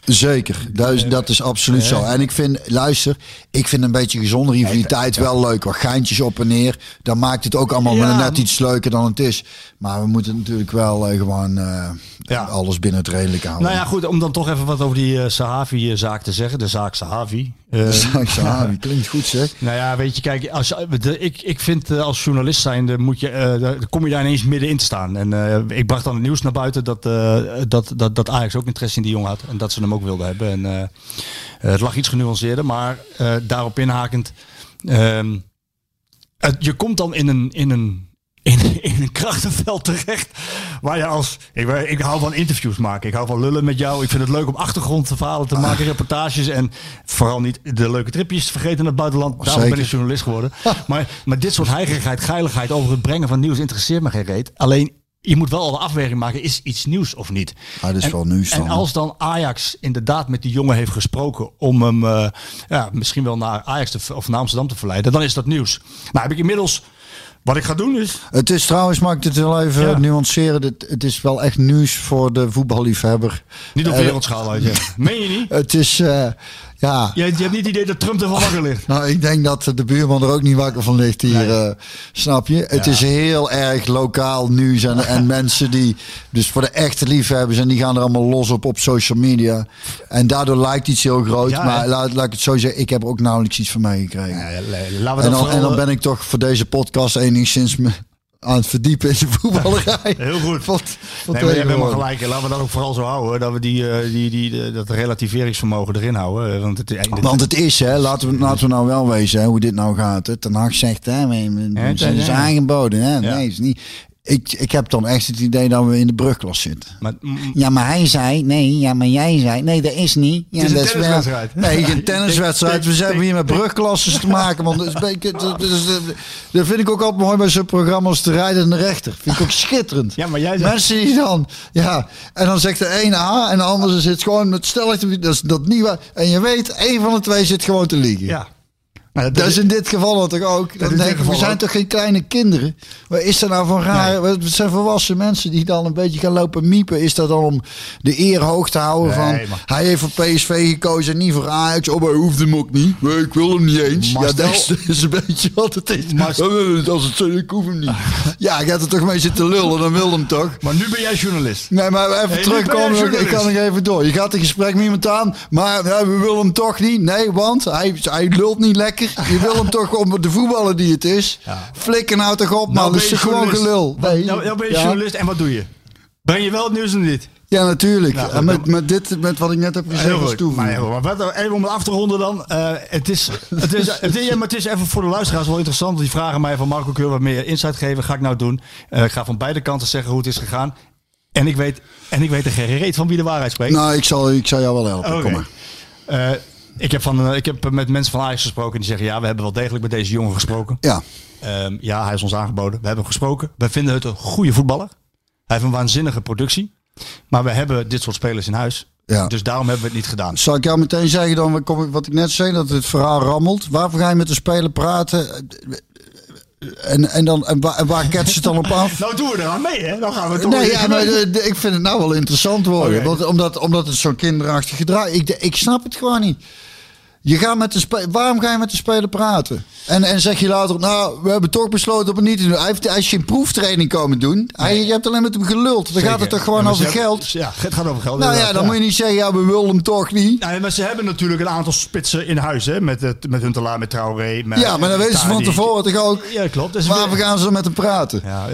Zeker, dat is, dat is absoluut zo. En ik vind, luister, ik vind een beetje gezonde rivaliteit wel leuk. Wat geintjes op en neer. Dan maakt het ook allemaal Ja. net iets leuker dan het is. Maar we moeten natuurlijk wel eh, gewoon eh, Ja. alles binnen het redelijk houden. nou ja, goed, om dan toch even wat over die eh, Sahavi-zaak te zeggen. De zaak Sahavi. Eh, Zaak Sahavi, klinkt goed zeg. Nou ja, weet je, kijk, als, de, ik, ik vind als journalist zijnde moet je, daar kom je daar ineens middenin te staan. En ik bracht dan het nieuws naar buiten dat, dat, dat, dat Ajax ook interesse in die jongen had. En dat ze hem ook wilden hebben. En eh, het lag iets genuanceerder, maar eh, daarop inhakend. ehm, het- je komt dan in een, in een, in, in een krachtenveld terecht. Waar je als. Ik, ik hou van interviews maken. Ik hou van lullen met jou. Ik vind het leuk om achtergrondverhalen te maken, reportages. En vooral niet de leuke tripjes te vergeten naar het buitenland. Daarom ben ik journalist geworden. maar, maar dit soort heigerigheid, geiligheid over het brengen van nieuws interesseert me geen reet. Alleen. Je moet wel al de afweging maken, is iets nieuws of niet? Ah, dat is en, wel nieuws En dan, als dan Ajax inderdaad met die jongen heeft gesproken om hem eh, ja, misschien wel naar Ajax te, of naar Amsterdam te verleiden, dan is dat nieuws. Nou heb ik inmiddels, wat ik ga doen is, Het is trouwens, mag ik dit wel even Ja. nuanceren. Het, het is wel echt nieuws voor de voetballiefhebber. niet op Eh, wereldschaal uit. Ja. Meen je niet? Het is, eh, ja... Je, je hebt niet het idee dat Trump ervan wakker ligt. Nou, ik denk dat de buurman er ook niet wakker van ligt hier. Nee. eh, snap je? Het is heel erg lokaal nieuws. En, en mensen die dus voor de echte liefhebbers... en die gaan er allemaal los op op social media. En daardoor lijkt iets heel groot. Ja, maar laat, laat ik het zo zeggen. Ik heb er ook nauwelijks iets van meegekregen. Ja, laten we en, dan, en dan ben ik toch voor deze podcast enigszins me aan het verdiepen in de voetballerij. Heel goed. Van, van Nee, maar je hebt helemaal gelijk. En Laten we dat ook vooral zo houden. Dat we die, eh, die, die, dat relativeringsvermogen erin houden. Want het, Want het is, hè, laten we, laten we nou wel wezen hè, hoe dit nou gaat. Hè. Ten Hag zegt, hè, we, we, Ja, we zijn ja. aangeboden. Hè. Ja. Nee, is niet. Ik, ik heb dan echt het idee dat we in de brugklas zitten. maar, mm, Ja, maar hij zei, nee, ja, maar jij zei, nee, dat is niet. Ja, Het is een tenniswedstrijd. Nee, geen tenniswedstrijd. We hebben hier met brugklassen te maken. Want dat, is een beetje- dat, dat is- dat vind ik ook altijd mooi bij zo'n programma's te rijden en de rechter. Vind ik ook schitterend. Ja, maar jij zei- Mensen die dan, ja, en dan zegt de ene A en de andere zit gewoon met stellig, dat is dat niet waar. En je weet, één van de twee zit gewoon te liegen. ja. Maar Dat is in dit geval toch ook. Dit denk ik, we zijn ook. toch geen kleine kinderen? Wat is er nou van raar? Het zijn volwassen mensen die dan een beetje gaan lopen miepen. Is dat dan om de eer hoog te houden Nee, van... maar- Hij heeft voor PSV gekozen en niet voor Ajax. Oh, maar hij hoeft hem ook niet. Nee, ik wil hem niet eens. Maar ja, stel- dat is, dat een beetje wat het is. Maar- Als het zo ik hoef hem niet. ja, ik gaat er toch mee zitten lullen. Dan wil hem toch? Maar nu ben jij journalist. Nee, maar even Hey, terugkomen. ik kan nog even door. Je gaat een gesprek met iemand aan, maar ja, we willen hem toch niet. Nee, want hij, hij lult niet lekker. Je wil hem toch om de voetballer die het is. Flikker nou toch op, man. dat is ben gewoon gelul. Nee. Nou, nou ben je Ja. journalist en wat doe je? Breng je wel het nieuws of niet? Ja, natuurlijk. Nou, en met, met dit, met wat ik net heb gezegd. Maar, heel maar wat, even om het af te ronden dan. eh, het, is, het, is, het, is, ja, maar het is even voor de luisteraars wel interessant. Die vragen mij van Marco, kun je wat meer insight geven? Ga ik nou doen. Eh, ik ga van beide kanten zeggen hoe het is gegaan. En ik weet, en ik weet er geen reet van wie de waarheid spreekt. Nou, ik zal, ik zal jou wel helpen. Oké. Kom maar. Eh, ik, heb van, eh, ik heb met mensen van Ajax gesproken die zeggen... ja, we hebben wel degelijk met deze jongen gesproken. Ja. Ehm, ja, hij is ons aangeboden. We hebben hem gesproken. Wij vinden het een goede voetballer. Hij heeft een waanzinnige productie. Maar we hebben dit soort spelers in huis. Ja. Dus daarom hebben we het niet gedaan. Zal ik jou meteen zeggen dan wat kom ik- wat ik net zei, dat het verhaal rammelt. Waarvoor ga je met de speler praten? En, en, dan, en, waar, en waar ketst het dan op af? Nou doen we eraan mee, hè? Dan gaan we toch Nee, ja, mee. maar de- de- ik vind het nou wel interessant worden. Want, omdat, omdat het zo'n kinderachtig gedrag ik, de- ik snap het gewoon niet. Je gaat met de waarom ga je met de speler praten? En, en zeg je later, nou, we hebben toch besloten om het niet te doen. Hij, heeft, hij is geen proeftraining komen doen. Hij, je hebt alleen met hem geluld. Dan gaat het toch gewoon over hebben- geld? Ja, het gaat over geld. Nou ja, dan moet je niet zeggen, ja, we willen hem toch niet. Nee, maar ze hebben natuurlijk een aantal spitsen in huis, hè? Met, het, met Huntelaar, met Traoré. Met, Ja, maar dan weten ze van tevoren toch ook. Ja, klopt. Dus Waarvoor gaan ze met hem praten? Ja,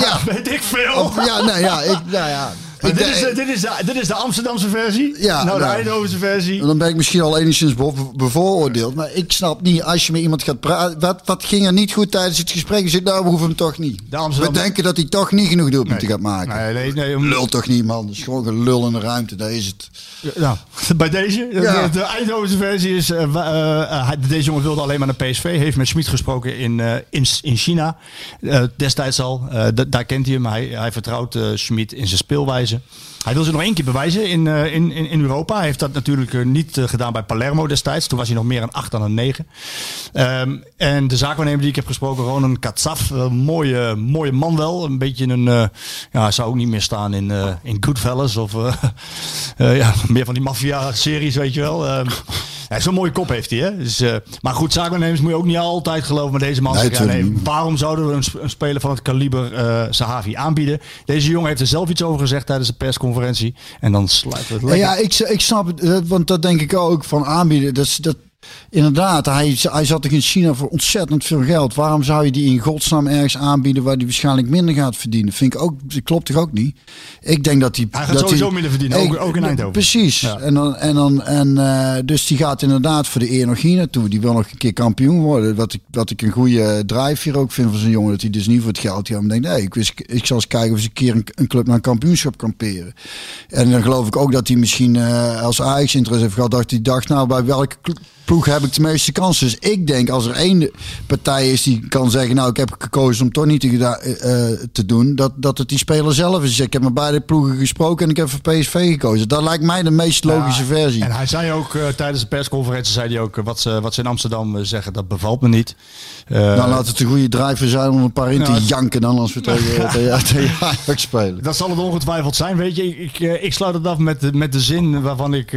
Ja. weet ik veel. Of, ja, nou ja, ik, nou ja. Dit, is, de- dit, is de, dit is de Amsterdamse versie. Ja, nou, de nou. Eindhovense versie. Dan ben ik misschien al enigszins bevo- bevooroordeeld. Maar ik snap niet, als je met iemand gaat praten... Wat, wat ging er niet goed tijdens het gesprek? Je zegt, nou, we hoeven hem toch niet. De Amsterdam- We denken dat hij toch niet genoeg doelpunten gaat maken. Nee, nee, nee. om- Lul toch niet, man. Dat is gewoon gelul in de ruimte. Dat is het. Nou, bij deze. Ja. De, Eindhovense versie is... eh, eh, eh, deze jongen wilde alleen maar naar PSV. Heeft met Schmid gesproken in, in, in China. Destijds al. Da- daar kent hij hem. Hij, hij vertrouwt Schmid in zijn speelwijze. Hij wil zich nog één keer bewijzen in, eh, in, in, Europa. Hij heeft dat natuurlijk eh, niet eh, gedaan bij Palermo destijds. Toen was hij nog meer een 8 dan een 9. Ehm, en de zaakwaarnemer die ik heb gesproken, Ronan Katsaf. Mooie, mooie man wel. Een beetje een... ja, zou ook niet meer staan in, eh in Goodfellas. Of ja, meer van die maffia-series, weet je wel. Ja, Zo'n mooie kop heeft hij, hè. Dus, eh, maar goed, zaakwaarnemers moet je ook niet altijd geloven. Maar deze man Nee, zegt, ja, tuurlijk nee, niet. waarom zouden we een, sp- een speler van het kaliber eh Sahavi aanbieden? Deze jongen heeft er zelf iets over gezegd tijdens de persconferentie. En dan sluiten we het Ja, lekker. ja, ik, ik snap het. eh, Want dat denk ik ook van aanbieden. Dat, dat, inderdaad, hij, hij zat toch in China voor ontzettend veel geld. Waarom zou je die in godsnaam ergens aanbieden waar hij waarschijnlijk minder gaat verdienen? Vind ik ook, dat klopt toch ook niet? Ik denk dat hij... Hij gaat dat sowieso minder verdienen, ook- ook in Eindhoven. Precies. Ja. En dan, en dan, en, eh, dus die gaat inderdaad voor de eer nog hier naartoe. Die wil nog een keer kampioen worden. Wat ik, wat ik een goede drive hier ook vind van zo'n jongen. Dat hij dus niet voor het geld gaat. Maar denkt, nee, ik, wist, ik zal eens kijken of ze een keer een, een club naar een kampioenschap kan peren. En dan geloof ik ook dat hij misschien eh, als Ajax interesse heeft gehad. Dat hij dacht, nou bij welke cl- ploeg heb ik de meeste kansen. Dus ik denk als er één partij is die kan zeggen, nou ik heb gekozen om toch niet te, eh, eh, te doen. Dat, dat het die speler zelf is. Ik heb met beide ploegen gesproken en ik heb voor PSV gekozen. Dat lijkt mij de meest logische Ja, versie. En hij zei ook eh, tijdens de persconferentie, zei hij ook, wat, ze, wat ze in Amsterdam zeggen, dat bevalt me niet. Eh, nou, laat het een goede driver zijn om een paar in te Ja. janken dan als we tegen, Ajax spelen. Dat zal het ongetwijfeld zijn, weet je. Ik, ik, ik sluit het af met, de- met de zin waarvan ik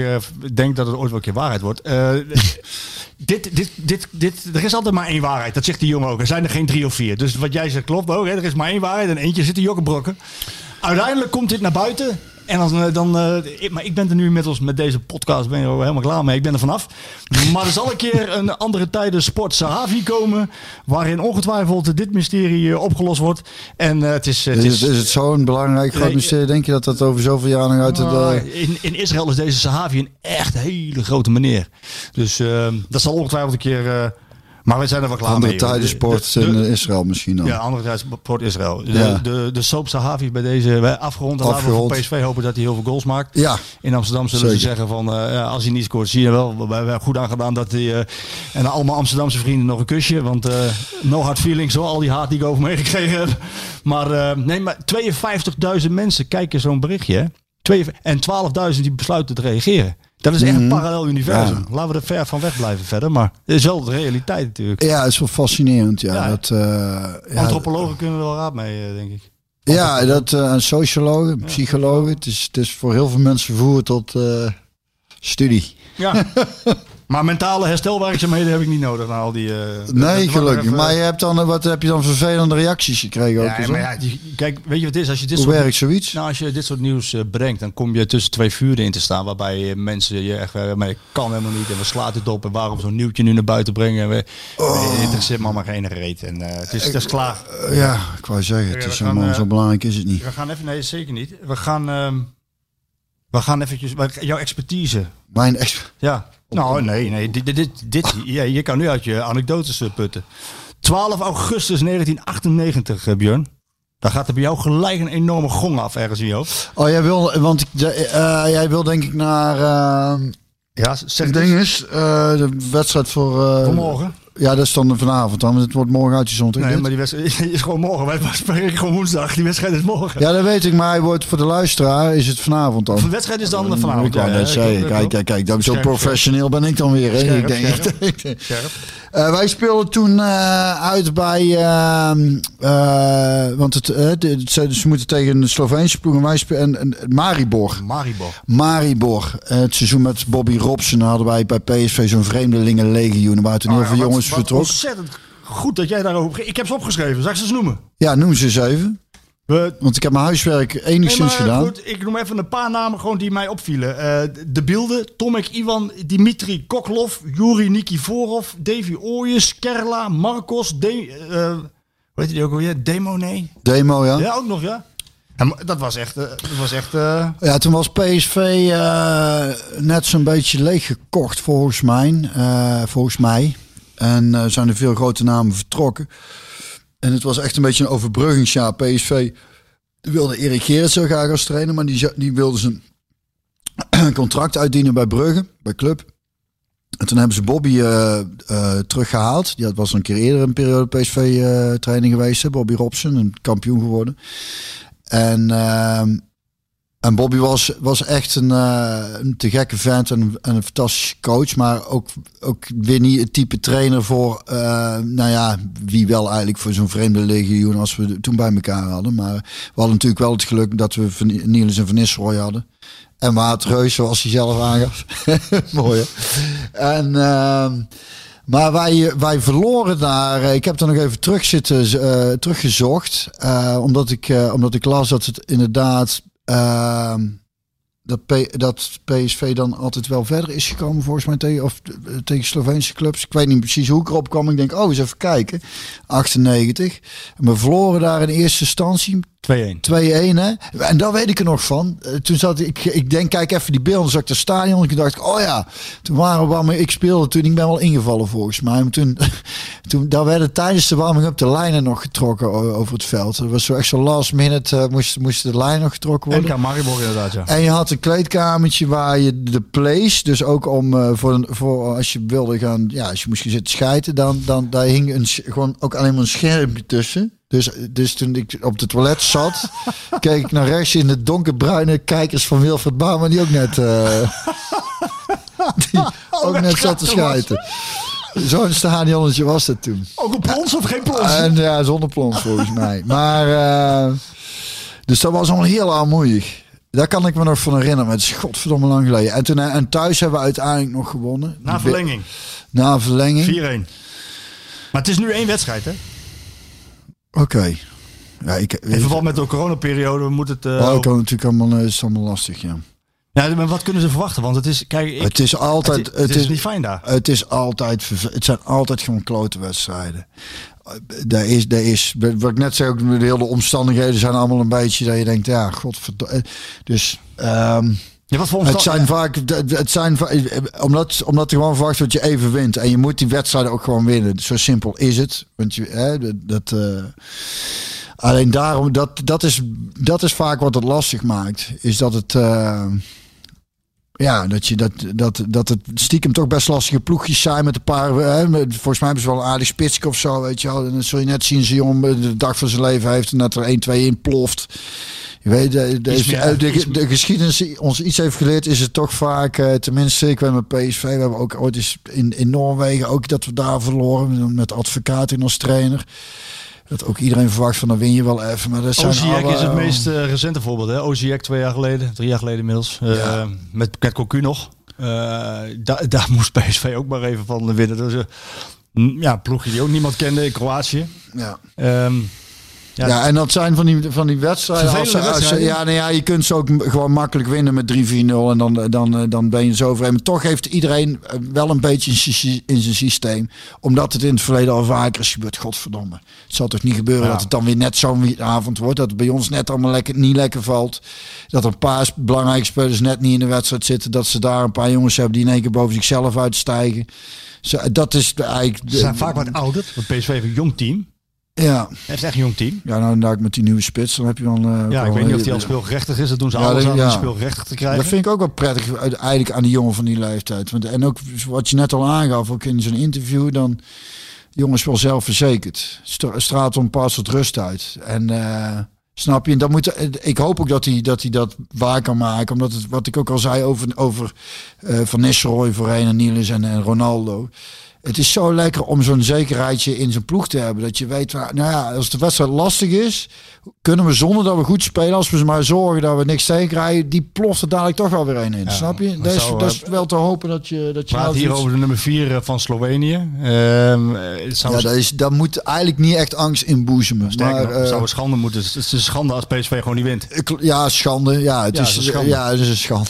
denk dat het ooit wel een keer waarheid wordt. Dit, dit, dit, dit, er is altijd maar één waarheid, dat zegt die jongen ook. Er zijn er geen drie of vier. Dus wat jij zegt klopt ook, hè. er is maar één waarheid en eentje zit in jokkenbrokken. Uiteindelijk komt dit naar buiten En dan, eh, dan eh, ik, maar ik ben er nu inmiddels met deze podcast ben je er helemaal klaar mee. Ik ben er vanaf. Maar er zal een keer een andere tijden sport Sahavi komen, waarin ongetwijfeld dit mysterie eh, opgelost wordt. En het is, het Is is, het, is het zo'n belangrijk groot mysterie? Denk je dat dat over zoveel nog uit de... Nou, in, in Israël is deze Sahavi een echt hele grote meneer. Dus eh, dat zal ongetwijfeld een keer. Maar we zijn er wel klaar andere mee. joh. tijden sport De- de- in Israël misschien dan? Ja, andere tijden sport Israël. De, Ja. de, de Soap Sahavi bij deze afgerond. En laten we Afgerond. voor PSV hopen dat hij heel veel goals maakt. Ja. In Amsterdam zullen ze zeggen van eh, ja, als hij niet scoort, zie je wel. We, we hebben goed aan gedaan dat hij. eh, en allemaal Amsterdamse vrienden nog een kusje. Want eh, no hard feelings hoor, al die haat die ik over meegekregen heb. Maar nee, maar 52.000 mensen kijken zo'n berichtje. Hè? Twee- En 12.000 die besluiten te reageren. Dat is echt een parallel universum. Laten we er ver van weg blijven verder. Maar het is wel de realiteit natuurlijk. Ja, het is wel fascinerend. Ja, Ja. dat, eh, ja, Antropologen kunnen er wel raad mee, eh, denk ik. ja, dat eh, en sociologen, psychologen. Het is, het is voor heel veel mensen vervoerd tot eh, studie. Ja. maar mentale herstelwerkzaamheden heb ik niet nodig na al die... eh, dat- Nee, gelukkig. even- Maar je hebt dan, wat heb je dan vervelende reacties gekregen? Ook, Ja, maar ja, die- kijk, weet je wat het is? Als je dit Hoe soort, werkt zoiets? nou, als je dit soort nieuws eh, brengt, dan kom je tussen twee vuren in te staan. Waarbij eh, mensen je echt, maar het kan helemaal niet. En we slaat het op. En waarom zo'n nieuwtje nu naar buiten brengen? En we, Oh. Het maar geen reet. En eh, het, is, het is klaar. Ja, ik wou zeggen, het is gaan, helemaal zo belangrijk is het niet. We gaan even, nee, zeker niet. We gaan, ehm, we gaan eventjes, jouw expertise. Mijn ex Ja. Nou, nee, nee. Dit, dit, dit, dit- ja, je kan nu uit je anekdotes eh, putten. 12 augustus 1998, eh, Björn. Daar gaat er bij jou gelijk een enorme gong af ergens in je hoofd. Oh, jij wil, want eh, jij wil denk ik naar uh, Ja, zeg het ding is, de wedstrijd voor... Vanmorgen. Ja, dat is dan vanavond dan. Het wordt morgen uitgezonden. Nee, dit? maar die wedstrijd is gewoon morgen. Wij spreken gewoon woensdag. Die wedstrijd is morgen. Ja, dat weet ik, maar hij wordt voor de luisteraar is het vanavond dan. De wedstrijd is dan vanavond. Ik wou ja, net ja, zeggen, kijk, kijk, kijk, dan zo Scherp, professioneel ben ik dan weer. Hè? Ik denk, scherp. Eh, wij speelden toen eh, uit bij, ehm, eh, want het, de- ze, ze moeten tegen de Sloveense ploeg en wij en, en Maribor. Maribor. Maribor. Het seizoen met Bobby Robson hadden wij bij PSV zo'n vreemdelingenlegioen. Er waren toen heel Oh ja, veel jongens wat vertrokken. Ontzettend goed dat jij daarover... Ik heb ze opgeschreven. Ik ze eens noemen? Ja, noem ze eens even. We, Want ik heb mijn huiswerk enigszins Nee, gedaan. Goed, ik noem even een paar namen gewoon die mij opvielen. Eh, de beelden, Tomek Ivan, Dimitri Koklov, Yuri Nikiforov, Davy Ooyes, Kerla, Marcos, De, eh, hoe heet die ook alweer? Demone? Demo, ja. Ja, ook nog, ja. Maar dat was echt, eh, dat was echt Ja, toen was PSV net zo'n beetje leeggekocht volgens mij. volgens mij. En zijn er veel grote namen vertrokken. En het was echt een beetje een overbruggingsjaar. PSV wilde Erik Gerrits zo graag als trainer, maar die, die wilde zijn contract uitdienen bij Brugge, bij Club. En toen hebben ze Bobby eh, eh, teruggehaald. Die had- was een keer eerder een periode PSV-training geweest. Hè? Bobby Robson, een kampioen geworden. En, ehm, en Bobby was, was echt een, eh, een te gekke vent en, en een fantastische coach. Maar ook, ook weer niet het type trainer voor, eh, nou ja, wie wel eigenlijk voor zo'n vreemde legioen als we toen bij elkaar hadden. Maar we hadden natuurlijk wel het geluk dat we Van- Niels en Van Nistelrooy hadden. En Maat Reus, zoals hij zelf aangaf. Mooi hè? En... ehm, maar wij, wij verloren daar. Ik heb er nog even terug zitten, eh, teruggezocht. omdat, ik, omdat ik las dat het inderdaad. Ehm, dat, P- dat PSV dan altijd wel verder is gekomen, volgens mij tegen, of, eh, tegen Sloveense clubs. Ik weet niet precies hoe ik erop kwam. Ik denk, oh, eens even kijken. 98. En we verloren daar in eerste instantie 2-1. 2-1, hè? En daar weet ik er nog van. Eh, Toen zat ik, ik denk, kijk even die beelden, zag ik het stadion. Ik dacht, oh ja, toen waren we warming, ik speelde toen, ik ben wel ingevallen volgens mij. Maar toen, toen daar werden tijdens de warming-up de lijnen nog getrokken over het veld. Dat was zo echt zo last minute, eh, moest, moesten de lijnen nog getrokken worden. NK Maribor inderdaad, ja. En je had een kleedkamertje waar je de place, dus ook om eh, voor, voor als je wilde gaan, ja, als je moest gaan zitten schijten, dan, dan daar hing een, gewoon ook alleen maar een schermpje tussen. Dus, dus toen ik op het toilet zat, keek ik naar rechts in de donkerbruine kijkers van Wilfred Bouwman, die ook net, eh, die ook net zat te schijten. Zo'n stadionnetje was dat toen. Ook een plons of geen plons? En ja, zonder plons volgens mij. Maar, eh, dus dat was al heel armoeig. Daar kan ik me nog van herinneren, maar het is godverdomme lang geleden. En, toen, en thuis hebben we uiteindelijk nog gewonnen. Na verlenging. 4-1. Na verlenging. Maar het is nu één wedstrijd, hè? Oké. Ja, ik, In verband met de coronaperiode moet het... eh, Oh, ook- kan natuurlijk allemaal, eh, is allemaal lastig, ja. ja, maar wat kunnen ze verwachten? Want het is, kijk, ik, het is altijd, het, het is niet fijn daar. Het is altijd, het zijn altijd gewoon klote wedstrijden. Eh, Daar is, daar is, wat ik net zei, ook de hele omstandigheden zijn allemaal een beetje dat je denkt, ja, godverdomme. Dus ehm, Ja, wat voor het zijn vaak, het zijn, va- omdat, omdat er gewoon verwacht wordt dat je even wint. En je moet die wedstrijden ook gewoon winnen. Zo simpel is het. Want je, hè, dat, eh, alleen daarom, dat, dat, is, dat is vaak wat het lastig maakt. Is dat het, eh, ja, dat, je, dat, dat, dat het stiekem toch best lastige ploegjes zijn met een paar. Hè, met- volgens mij hebben ze wel een aardig spitske of zo, weet je wel. En dan zul je net zien, Zion de dag van zijn leven heeft en dat er 1-2 in ploft. Je weet, de, de, Iets meer- de, de, iets de geschiedenis die ons iets heeft geleerd, is het toch vaak, eh, tenminste, ik weet met PSV, we hebben ook ooit eens in, in Noorwegen ook dat we daar verloren met advocaat in als trainer. Dat ook iedereen verwacht van dan win je wel even. Maar dat zijn alle- is het meest eh, recente voorbeeld. hè? Twee jaar geleden, drie jaar geleden inmiddels. Eh, Ja. Met, met Cocu nog. Eh, da- daar moest PSV ook maar even van winnen. Dus, eh, ja, ploegje die ook niemand kende in Kroatië. Ja. Ehm, ja, Ja, en dat zijn van die, van die wedstrijden. Als, ja, nou ja, je kunt ze ook gewoon makkelijk winnen met 3-4-0. En dan, dan, eh, dan ben je zo. Maar toch heeft iedereen eh, wel een beetje in zijn- systeem. Omdat het in het verleden al vaker is gebeurd. Godverdomme. Het zal toch niet gebeuren Ja. dat het dan weer net zo'n avond wordt. Dat het bij ons net allemaal lekker, niet lekker valt. Dat er een paar belangrijke spelers net niet in de wedstrijd zitten. Dat ze daar een paar jongens hebben die in één keer boven zichzelf uitstijgen. Zo, dat is eigenlijk... ze zijn vaak wat ouder. Want PSV heeft een jong team. Ja, Heeft echt een jong team. ja nou inderdaad met die nieuwe spits. Dan heb je wel... eh, Ja, ik weet niet of die al speelgerechtig is. Dat doen ze Ja, alles aan ja. om speelgerechtig te krijgen. Dat vind ik ook wel prettig eigenlijk aan die jongen van die leeftijd. Want, en ook wat je net al aangaf, ook in zo'n interview, dan jongens wel zelfverzekerd. Stra- Straat om pas wat rust uit. En eh, snap je? En dat moet, ik hoop ook dat hij dat, hij dat waar kan maken. Omdat het, wat ik ook al zei over, over eh, Van Nistelrooy voorheen en Niels en, en Ronaldo. Het is zo lekker om zo'n zekerheidje in zijn ploeg te hebben. Dat je weet, waar- nou ja, als de wedstrijd lastig is, kunnen we zonder dat we goed spelen, als we ze maar zorgen dat we niks tegen krijgen, die ploft er dadelijk toch wel weer een in. Ja, snap je? dat is, dat is eh, wel te hopen dat je dat je praat nou hier over de nummer 4 van Slovenië. Ehm, eh, zou, Ja, dat, is, dat moet eigenlijk niet echt angst inboezemen. Maar, nog, eh, zou een schande moeten. Het is een schande als PSV gewoon niet wint. Ja, schande. Ja, het Ja, is, het is een schande. Ja, het is een schande.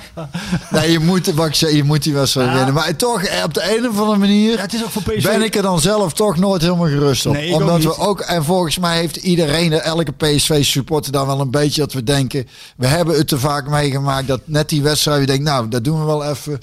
nee, je moet, wat ik zei, je moet die wedstrijd Ja. winnen. Maar toch, eh, op de een of andere manier het is ook voor PSV. ben ik er dan zelf toch nooit helemaal gerust op. Nee, Omdat we ook, en volgens mij heeft iedereen, elke PSV-supporter dan wel een beetje dat we denken, we hebben het te vaak meegemaakt dat net die wedstrijd, je denkt, nou, dat doen we wel even,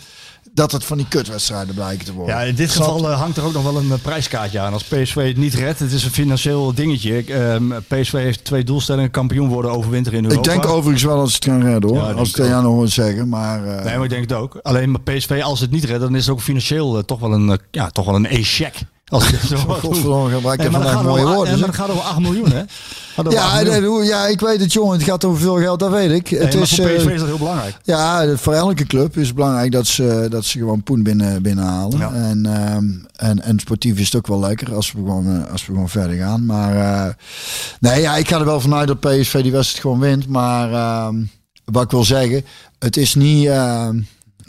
dat het van die kutwedstrijden blijken te worden. Ja, in dit geval eh, hangt er ook nog wel een eh, prijskaartje aan. Als PSV het niet redt, het is een financieel dingetje. Ik, ehm, PSV heeft twee doelstellingen. Kampioen worden overwinteren in Europa. Ik denk overigens wel als het kan redden hoor. Ja, als ik ik het aan hoor zeggen. Maar eh, Nee, maar ik denk het ook. Alleen maar PSV, als het niet redt, dan is het ook financieel toch wel een, ja, toch wel een e-check. Als het zo godverdomme gebruik Nee, je maar dan vandaag gaat het mooie over- woorden. maar het gaat over 8 miljoen, hè? Gaat over 8 Ja, miljoen. ja, ik weet het, jongen. Het gaat over veel geld, dat weet ik. Nee, het is, voor PSV eh, is dat heel belangrijk. ja, voor elke club is het belangrijk dat ze, dat ze gewoon poen binnen, binnenhalen. Ja. En, ehm, en, en sportief is het ook wel lekker als we gewoon, eh, als we gewoon verder gaan. Maar eh, nee, ja, ik ga er wel vanuit dat PSV die wedstrijd gewoon wint. Maar ehm, wat ik wil zeggen, het is niet... ehm,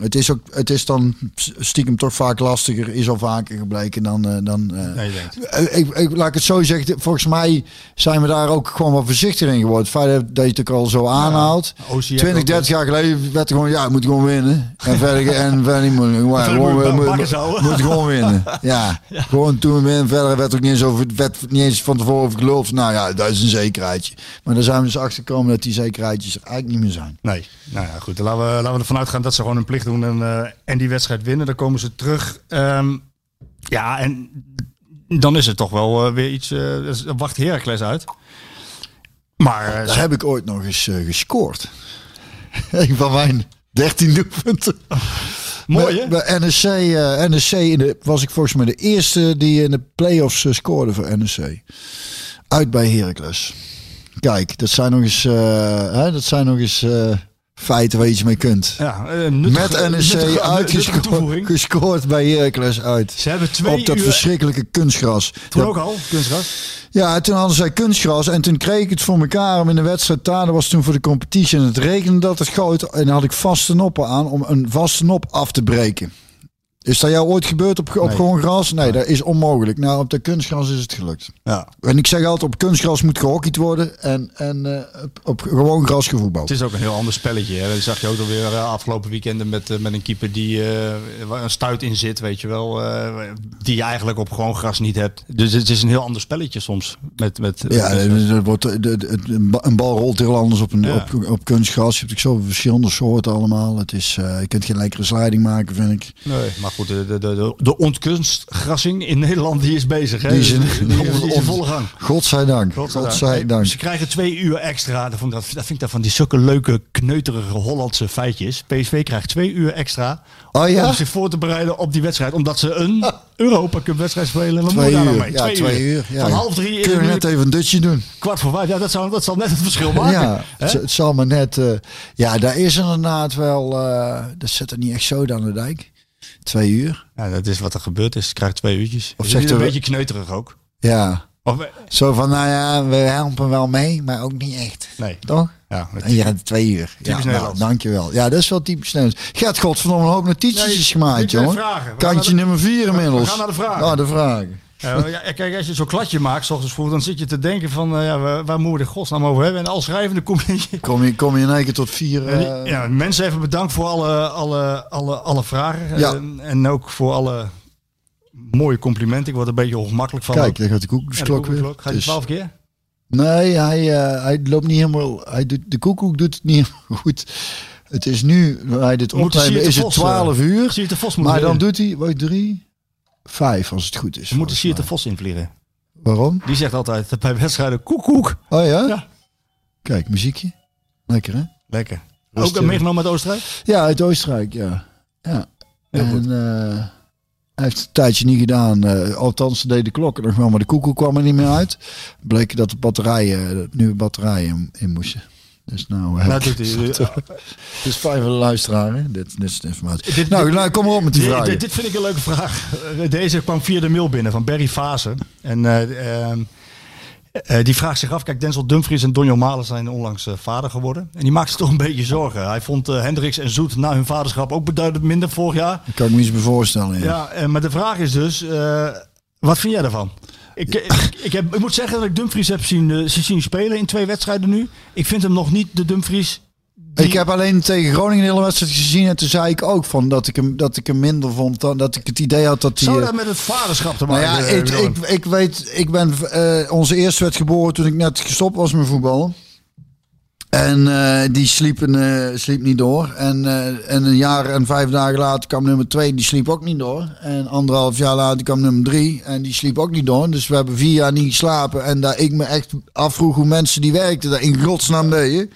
het is, ook, het is dan stiekem toch vaak lastiger, is al vaker gebleken dan... eh, dan Nee. Eh, ik, ik, laat ik het zo zeggen. Volgens mij zijn we daar ook gewoon wat voorzichtiger in geworden. Het feit dat je het ook al zo aanhaalt. Oziek 20, ook, 30 jaar geleden werd er gewoon, ja, moet gewoon winnen. En verder, en verder niet. Maar verder gewoon, moet gewoon winnen. Ja, gewoon toen winnen. Verder werd ook niet eens, over, werd niet eens van tevoren over van, Nou ja, dat is een zekerheidje. Maar daar zijn we dus achter gekomen dat die zekerheidjes er eigenlijk niet meer zijn. Nee, nou ja, goed. Dan laten we, laten we ervan uitgaan dat ze gewoon hun plicht doen en, eh, en die wedstrijd winnen. Dan komen ze terug. Ehm, ja, en dan is het toch wel eh, weer iets. eh dus wacht Heracles uit. Maar Daar heb ik ooit nog eens gescoord. Een van mijn 13 doelpunten. mooi hè? Bij, bij NEC, NEC in de, was ik volgens mij de eerste die in de play-offs scoorde voor NEC. Uit bij Heracles. Kijk, dat zijn nog eens, hè, dat zijn nog eens feiten waar je iets mee kunt. Ja, eh, nuttige- Met NEC uitgescoord gescoord bij Heracles uit. Ze hebben twee Op dat uur. verschrikkelijke kunstgras. Toen Ja, ook al, kunstgras. ja, toen hadden zij kunstgras en toen kreeg ik het voor elkaar om in de wedstrijd daar, dat was toen voor de competitie en het regende dat het goot en dan had ik vaste noppen aan om een vaste nop af te breken. Is dat jou ooit gebeurd op, op Nee. gewoon gras? Nee, dat is onmogelijk. Nou, op de kunstgras is het gelukt. Ja. En ik zeg altijd, op kunstgras moet gehockeyd worden en, en eh, op, op gewoon gras gevoetbald. Het is ook een heel ander spelletje. Hè. Dat zag je ook alweer uh, afgelopen weekenden met, uh, met een keeper die uh, een stuit in zit, weet je wel. Uh, die je eigenlijk op gewoon gras niet hebt. Dus het is een heel ander spelletje soms. Met, met, ja, er wordt, een bal rolt heel anders op, een, ja. op, op kunstgras. Je hebt ook zoveel verschillende soorten allemaal. Het is, je kunt geen lekkere sliding maken, vind ik. Nee, maar goed, de, de, de, de ontkunstgrassing in Nederland die is bezig. Hè? Die is in, die, die, die is in volle gang. Godzijdank. Godzijdank. Godzijdank. Ze krijgen twee uur extra. Dat vind, dat, dat vind ik dat van die zulke leuke, kneuterige Hollandse feitjes. PSV krijgt twee uur extra oh, ja? om zich voor te bereiden op die wedstrijd. Omdat ze een Europa Cup wedstrijd spelen. En twee uur. Mee. Ja, twee, twee uur. uur. Ja. Van half drie. Kun je net even een dutje doen. Kwart voor vijf. Ja, dat, zou, dat zal net het verschil maken. Ja, het, het, zal maar net. Uh, ja, daar is inderdaad wel. Uh, dat zit er niet echt zo aan de dijk. Twee uur. Ja, dat is wat er gebeurd is. Ze krijgt twee uurtjes. Of zegt een beetje kneuterig ook. Ja. Of, Zo van, nou ja, we helpen wel mee, maar ook niet echt. nee. Toch? Ja, En je gaat twee uur. Ja, nou, dankjewel. Ja, dat is wel typisch Nederlands. Gert, godverdomme, een hoop notities Nee, gemaakt, ik jongen. Kantje nummer vier inmiddels. we gaan naar de vragen. Oh, de vragen. Ja, ja, kijk, als je zo'n kladje maakt, s ochtends vroeg, dan zit je te denken van, eh, ja, waar, waar moeten we de godsnaam over hebben? En als schrijvende kom je... Kom je, kom je in één keer tot vier... eh, ja, mensen even bedankt voor alle, alle, alle, alle vragen. Ja. En, en ook voor alle mooie complimenten. Ik word er een beetje ongemakkelijk van. Kijk, daar gaat de koekoeksklok weer. koekoeksklok. Ga je Dus- twaalf keer? Nee, hij, eh, hij loopt niet helemaal... Hij doet, de koekoek doet het niet helemaal goed. Het is nu, wij dit opnemen, is het Vos, eh, 12 uur. De Vos Maar dan doet hij, wat, drie, vijf als het goed is. We moeten Siert de. Vos invliegen. Waarom? Die zegt altijd bij wedstrijden koekoek. Oh ja? Ja. Kijk, muziekje. Lekker hè? Lekker. Rustig. Ook meegenomen uit Oostenrijk? Ja, uit Oostenrijk, ja. Ja. Heel en eh, hij heeft het een tijdje niet gedaan. eh, althans, deed de klokken nog wel, maar de koekoek kwam er niet meer uit. Bleek dat de batterijen, de nieuwe batterijen in moesten. Dus nou, heb Nou, ik- doet hij. Het is fijn voor de luisteraar, hè? Dit, dit is de informatie. Dit- nou, dit- nou, kom maar op met die vragen. dit, vind ik een leuke vraag. Eh, Deze kwam via de mail binnen van Barry Fase. En eh, ehm, eh, die vraagt zich af. Kijk, Denzel Dumfries en Donjo Malen zijn onlangs eh, vader geworden. En die maakt zich toch een beetje zorgen. Hij vond eh, Hendricks en Zoet na hun vaderschap ook beduidend minder vorig jaar. Dat kan ik me iets meer voorstellen. Ja. Ja, eh, maar de vraag is dus, eh, wat vind jij daarvan? Ik, ik, ik, heb, ik moet zeggen dat ik Dumfries heb zien, eh, zien spelen in twee wedstrijden nu. Ik vind hem nog niet de Dumfries. die- Ik heb alleen tegen Groningen de hele wedstrijd gezien. En toen zei ik ook van dat ik hem, dat ik hem minder vond. Dan dat ik het idee had dat hij... Zou eh, dat met het vaderschap te Nou maken ja, eh, ik, Willem? ik, ik weet, ik ben, onze eerste werd geboren toen ik net gestopt was met voetballen. En eh, die sliep, een, eh, sliep niet door. En, eh, en een jaar en vijf dagen later kwam nummer twee, die sliep ook niet door. En anderhalf jaar later kwam nummer drie en die sliep ook niet door. Dus we hebben vier jaar niet geslapen. En daar ik me echt afvroeg hoe mensen die werkten daar in godsnaam deden.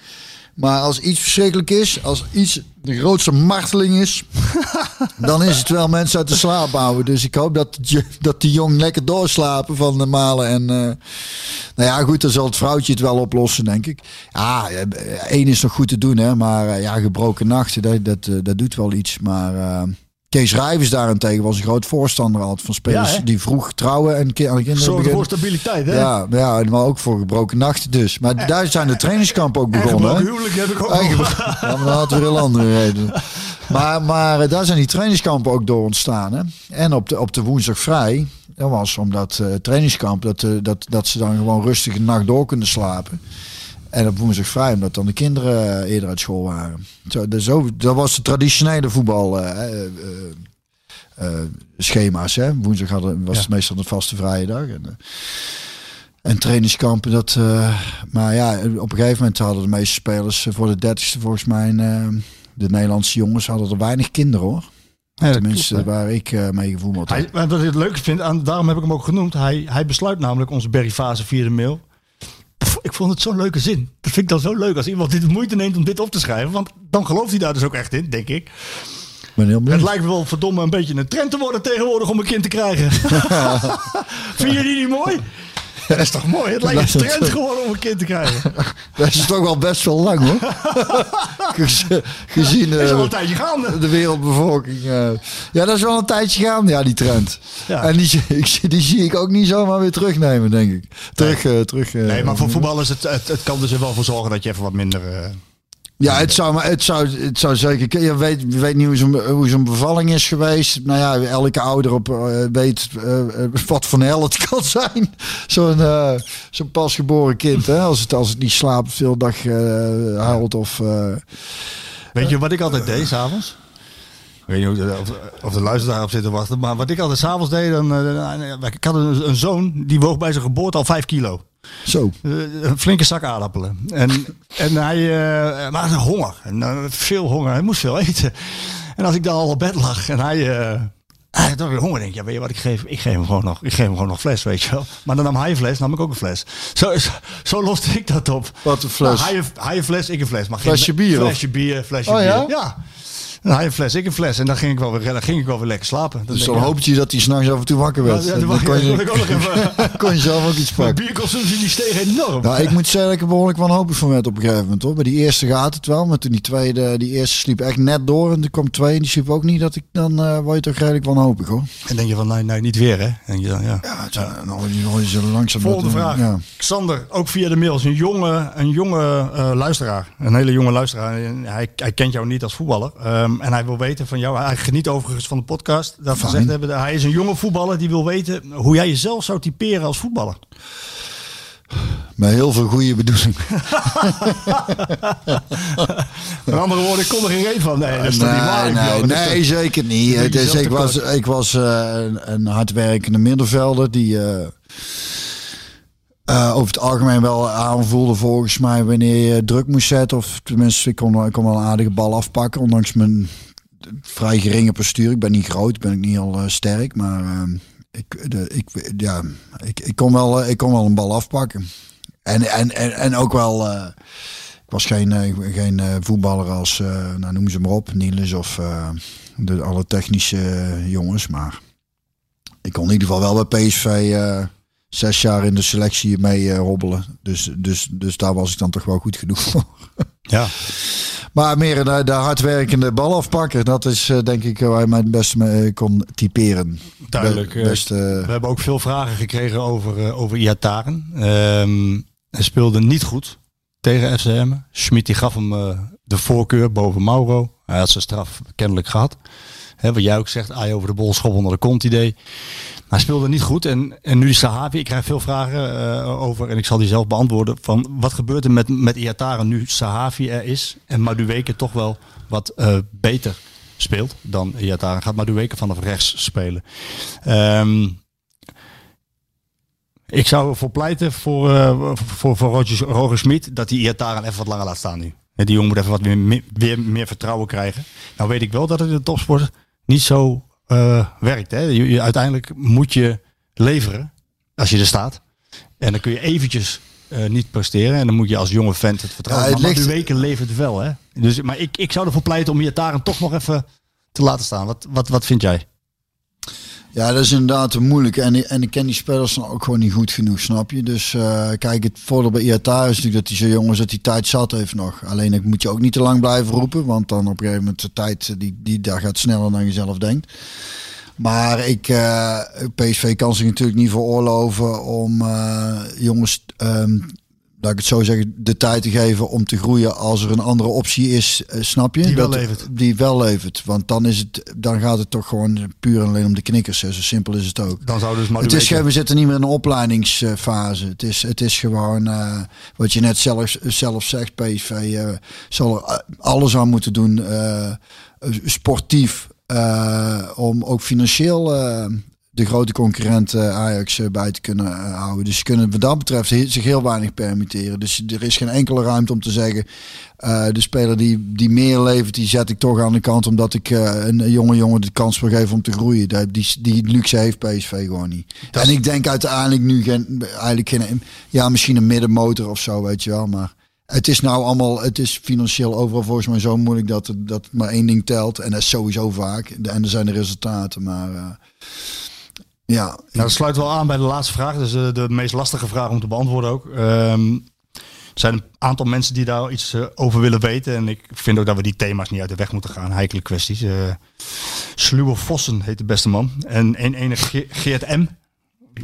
Maar als iets verschrikkelijk is, als iets de grootste marteling is, dan is het wel mensen uit de slaap houden. Dus ik hoop dat, dat die jong lekker doorslapen van de malen. En eh, nou ja, goed, dan zal het vrouwtje het wel oplossen, denk ik. Ja, eh, één is nog goed te doen, hè. Maar eh, ja, gebroken nachten, dat, dat, dat doet wel iets. Maar Kees Rijvers daarentegen was een groot voorstander altijd van spelers Ja, die vroeg trouwen en aan de kinderen Zorgen voor stabiliteit, hè? Ja, ja, maar ook voor gebroken nachten dus. Maar daar zijn de trainingskampen ook En begonnen. huwelijk heb ik ook Eigen- nog. Ja, maar dat had weer heel andere redenen. Maar, maar eh, daar zijn die trainingskampen ook door ontstaan. Hè? En op de, op de woensdag vrij, dat was omdat eh trainingskamp, dat, eh, dat, dat ze dan gewoon rustig een nacht door kunnen slapen. En op woensdag vrij, omdat dan de kinderen eh, eerder uit school waren. Zo, dat, zo, dat was de traditionele voetbal. eh, eh, eh, schema's. Hè? Woensdag hadden, was Ja. het meestal een vaste vrije dag. En, en trainingskampen, dat. maar ja, op een gegeven moment hadden de meeste spelers voor de dertigste volgens mij. de Nederlandse jongens hadden er weinig kinderen hoor. Ja, Tenminste, klopt, waar ik mee. Hij, maar wat ik het leuke vind, daarom heb ik hem ook genoemd. Hij, hij besluit namelijk onze Barry Fase via de mail. Pff, Ik vond het zo'n leuke zin. Dat vind ik dan zo leuk als iemand dit de moeite neemt om dit op te schrijven. Want dan gelooft hij daar dus ook echt in, denk ik. Het lijkt me wel verdomme een beetje een trend te worden tegenwoordig om een kind te krijgen. Vind je die niet mooi? Dat is toch mooi? Het lijkt een trend geworden om een kind te krijgen. Dat is toch wel best wel lang hoor. Gez- Gezien Dat is al eh, een tijdje gaande. de wereldbevolking. eh. ja, dat is wel een tijdje gaande, ja, die trend. Ja. En die, zie- ik, zie- die zie ik ook niet zomaar weer terugnemen, denk ik. Terug, eh, terug. eh, Nee, maar voor voetballers, het, het, het kan dus er wel voor zorgen dat je even wat minder... Ja, het zou, het zou, het zou zeker. Je weet, je weet niet hoe zo'n, bevalling is geweest. Nou ja, elke ouder op, eh, weet eh, eh, wat voor hel het kan zijn. Zo'n zo'n pasgeboren kind, hè? Als het, als het niet slaapt, veel dag huilt of. Weet je wat ik altijd deed s'avonds? Ik weet niet of, of de luisteraar op zit te wachten. Maar wat ik altijd s'avonds deed, dan, ik had een, een zoon die woog bij zijn geboorte al 5 kilo. Zo. Eh, een flinke zak aardappelen. En, en hij uh, maar hij had honger. En, eh, veel honger. Hij moest veel eten. En als ik dan al op bed lag en hij, eh, hij had weer honger, denk ik, ja, weet je wat ik geef? Ik geef hem gewoon nog, ik geef hem gewoon nog fles, weet je wel. Maar dan nam hij een fles, nam ik ook een fles. Zo, zo, zo loste ik dat op. Wat een fles? Nou, hij, een- hij een fles, ik een fles. Maar geen- Flesje bier, of? Flesje bier, flesje Oh, bier. ja? Ja. Hij een fles, ik een fles. En dan ging ik wel weer, dan ging ik wel weer lekker slapen. Dan Dus denk dan hoopte je dat hij s'nachts af en toe wakker werd. Ja, dan dan kon je, ik ook nog even... kon je zelf ook iets pakken. bierconsumptie die steeg enorm. Nou, ik moet zeggen dat ik er behoorlijk wanhopig van werd op een gegeven moment hoor. Bij die eerste gaat het wel, maar toen die tweede, die eerste sliep echt net door en er kwam twee en die sliep ook niet. Dat ik dan eh word je toch redelijk wanhopig hoor. En denk je van, nee, nee, niet weer hè. En je dan, ja. Ja, dan hoor je, dan hoor je zo langzaam. Volgende dat, vraag. Ja. Xander, ook via de mails. Een jonge, een jonge eh, luisteraar. Een hele jonge luisteraar. Hij, hij kent jou niet als voetballer. Ehm, en hij wil weten van jou. Hij geniet overigens van de podcast. Dat gezegd hebben. Hij is een jonge voetballer die wil weten hoe jij jezelf zou typeren als voetballer. Met heel veel goede bedoelingen. Met andere woorden, ik kon er geen reet van. Nee, dat is toch niet waar? Nee, nee, nee, toch- zeker niet. Het beetje is, ik was, ik was eh, een, een hardwerkende middenvelder die eh, eh, over het algemeen wel aanvoelde volgens mij wanneer je druk moest zetten. Of tenminste, ik kon, ik kon wel een aardige bal afpakken, ondanks mijn vrij geringe postuur. Ik ben niet groot, ben ik niet heel eh, sterk, maar eh, ik, de, ik, ja, ik, ik, kon wel, eh, ik kon wel een bal afpakken. En, en, en, en ook wel... ik was geen, geen voetballer als, nou, noem ze maar op, Niels of de, alle technische jongens. Maar ik kon in ieder geval wel bij PSV zes jaar in de selectie mee eh, hobbelen. Dus, dus, dus daar was ik dan toch wel goed genoeg voor. Ja. Maar meer de, de hardwerkende bal afpakken, dat is eh, denk ik waar je mij het beste mee kon typeren. Duidelijk, Be- eh, beste, We hebben ook veel vragen gekregen over, eh, over Iataren. Ehm hij speelde niet goed tegen FCM. Schmid die gaf hem eh, de voorkeur boven Mauro. Hij had zijn straf kennelijk gehad. Hè, wat jij ook zegt, ai over de bol, schop onder de kont idee. Hij speelde niet goed. En, en nu Sahavi, ik krijg veel vragen eh, over en ik zal die zelf beantwoorden. Van wat gebeurt er met, met Iataren nu Sahavi er is en Madueke toch wel wat eh, beter speelt dan Iataren. Gaat Madueke vanaf rechts spelen. Ehm, ik zou ervoor pleiten voor, eh, voor, voor Roger, Roger Smit dat hij Iataren even wat langer laat staan nu. Die jongen moet even wat meer, meer, meer vertrouwen krijgen. Nou weet ik wel dat het in de topsport niet zo eh, werkt. Hè. Je, je- uiteindelijk moet je leveren als je er staat. En dan kun je eventjes eh, niet presteren. En dan moet je als jonge vent het vertrouwen. Ja, het maar ligt- weken levert wel. Hè. Dus, maar ik, ik zou ervoor pleiten om Iataren toch nog even te laten staan. Wat, wat, wat vind jij? Ja, dat is inderdaad moeilijk. En, en ik ken die spelers dan ook gewoon niet goed genoeg, snap je? Dus eh, kijk, het voordeel bij IATA is natuurlijk dat hij zo jong is dat hij tijd zat heeft nog. Alleen ik moet je ook niet te lang blijven roepen, want dan op een gegeven moment de tijd, eh, die, die daar gaat sneller dan je zelf denkt. Maar ik, eh, PSV kan zich natuurlijk niet veroorloven om jongens, ehm, laat ik het zo zeggen, de tijd te geven om te groeien als er een andere optie is, eh, snap je? Die wel Dat- levert. Die wel levert. Want dan, is het, dan gaat het toch gewoon puur en alleen om de knikkers. Hè. Zo simpel is het ook. Dan zou dus Het is, geen- we zitten niet meer in een opleidingsfase. Het is, het is gewoon eh, wat je net zelf, zelf zegt, PSV eh, zal er alles aan moeten doen, sportief, om ook financieel de grote concurrent eh, Ajax eh, bij te kunnen eh, houden. Dus ze kunnen wat dat betreft zich heel weinig permitteren. Dus er is geen enkele ruimte om te zeggen, de speler die, die meer levert, die zet ik toch aan de kant, omdat ik een jonge jongen de kans wil geven om te groeien. Die, die, die luxe heeft PSV gewoon niet. en ik denk uiteindelijk nu geen, eigenlijk geen, ja, misschien een middenmotor of zo, weet je wel, maar het is nou allemaal, het is financieel overal volgens mij zo moeilijk dat, dat maar één ding telt. En dat is sowieso vaak. En er zijn de resultaten, maar ja. Nou, dat sluit wel aan bij de laatste vraag. Dus eh, de meest lastige vraag om te beantwoorden ook. Ehm, er zijn een aantal mensen die daar iets eh, over willen weten. En ik vind ook dat we die thema's niet uit de weg moeten gaan. Heikele kwesties. Eh Sluwe Vossen heet de beste man. En een ene Ge- Geert M.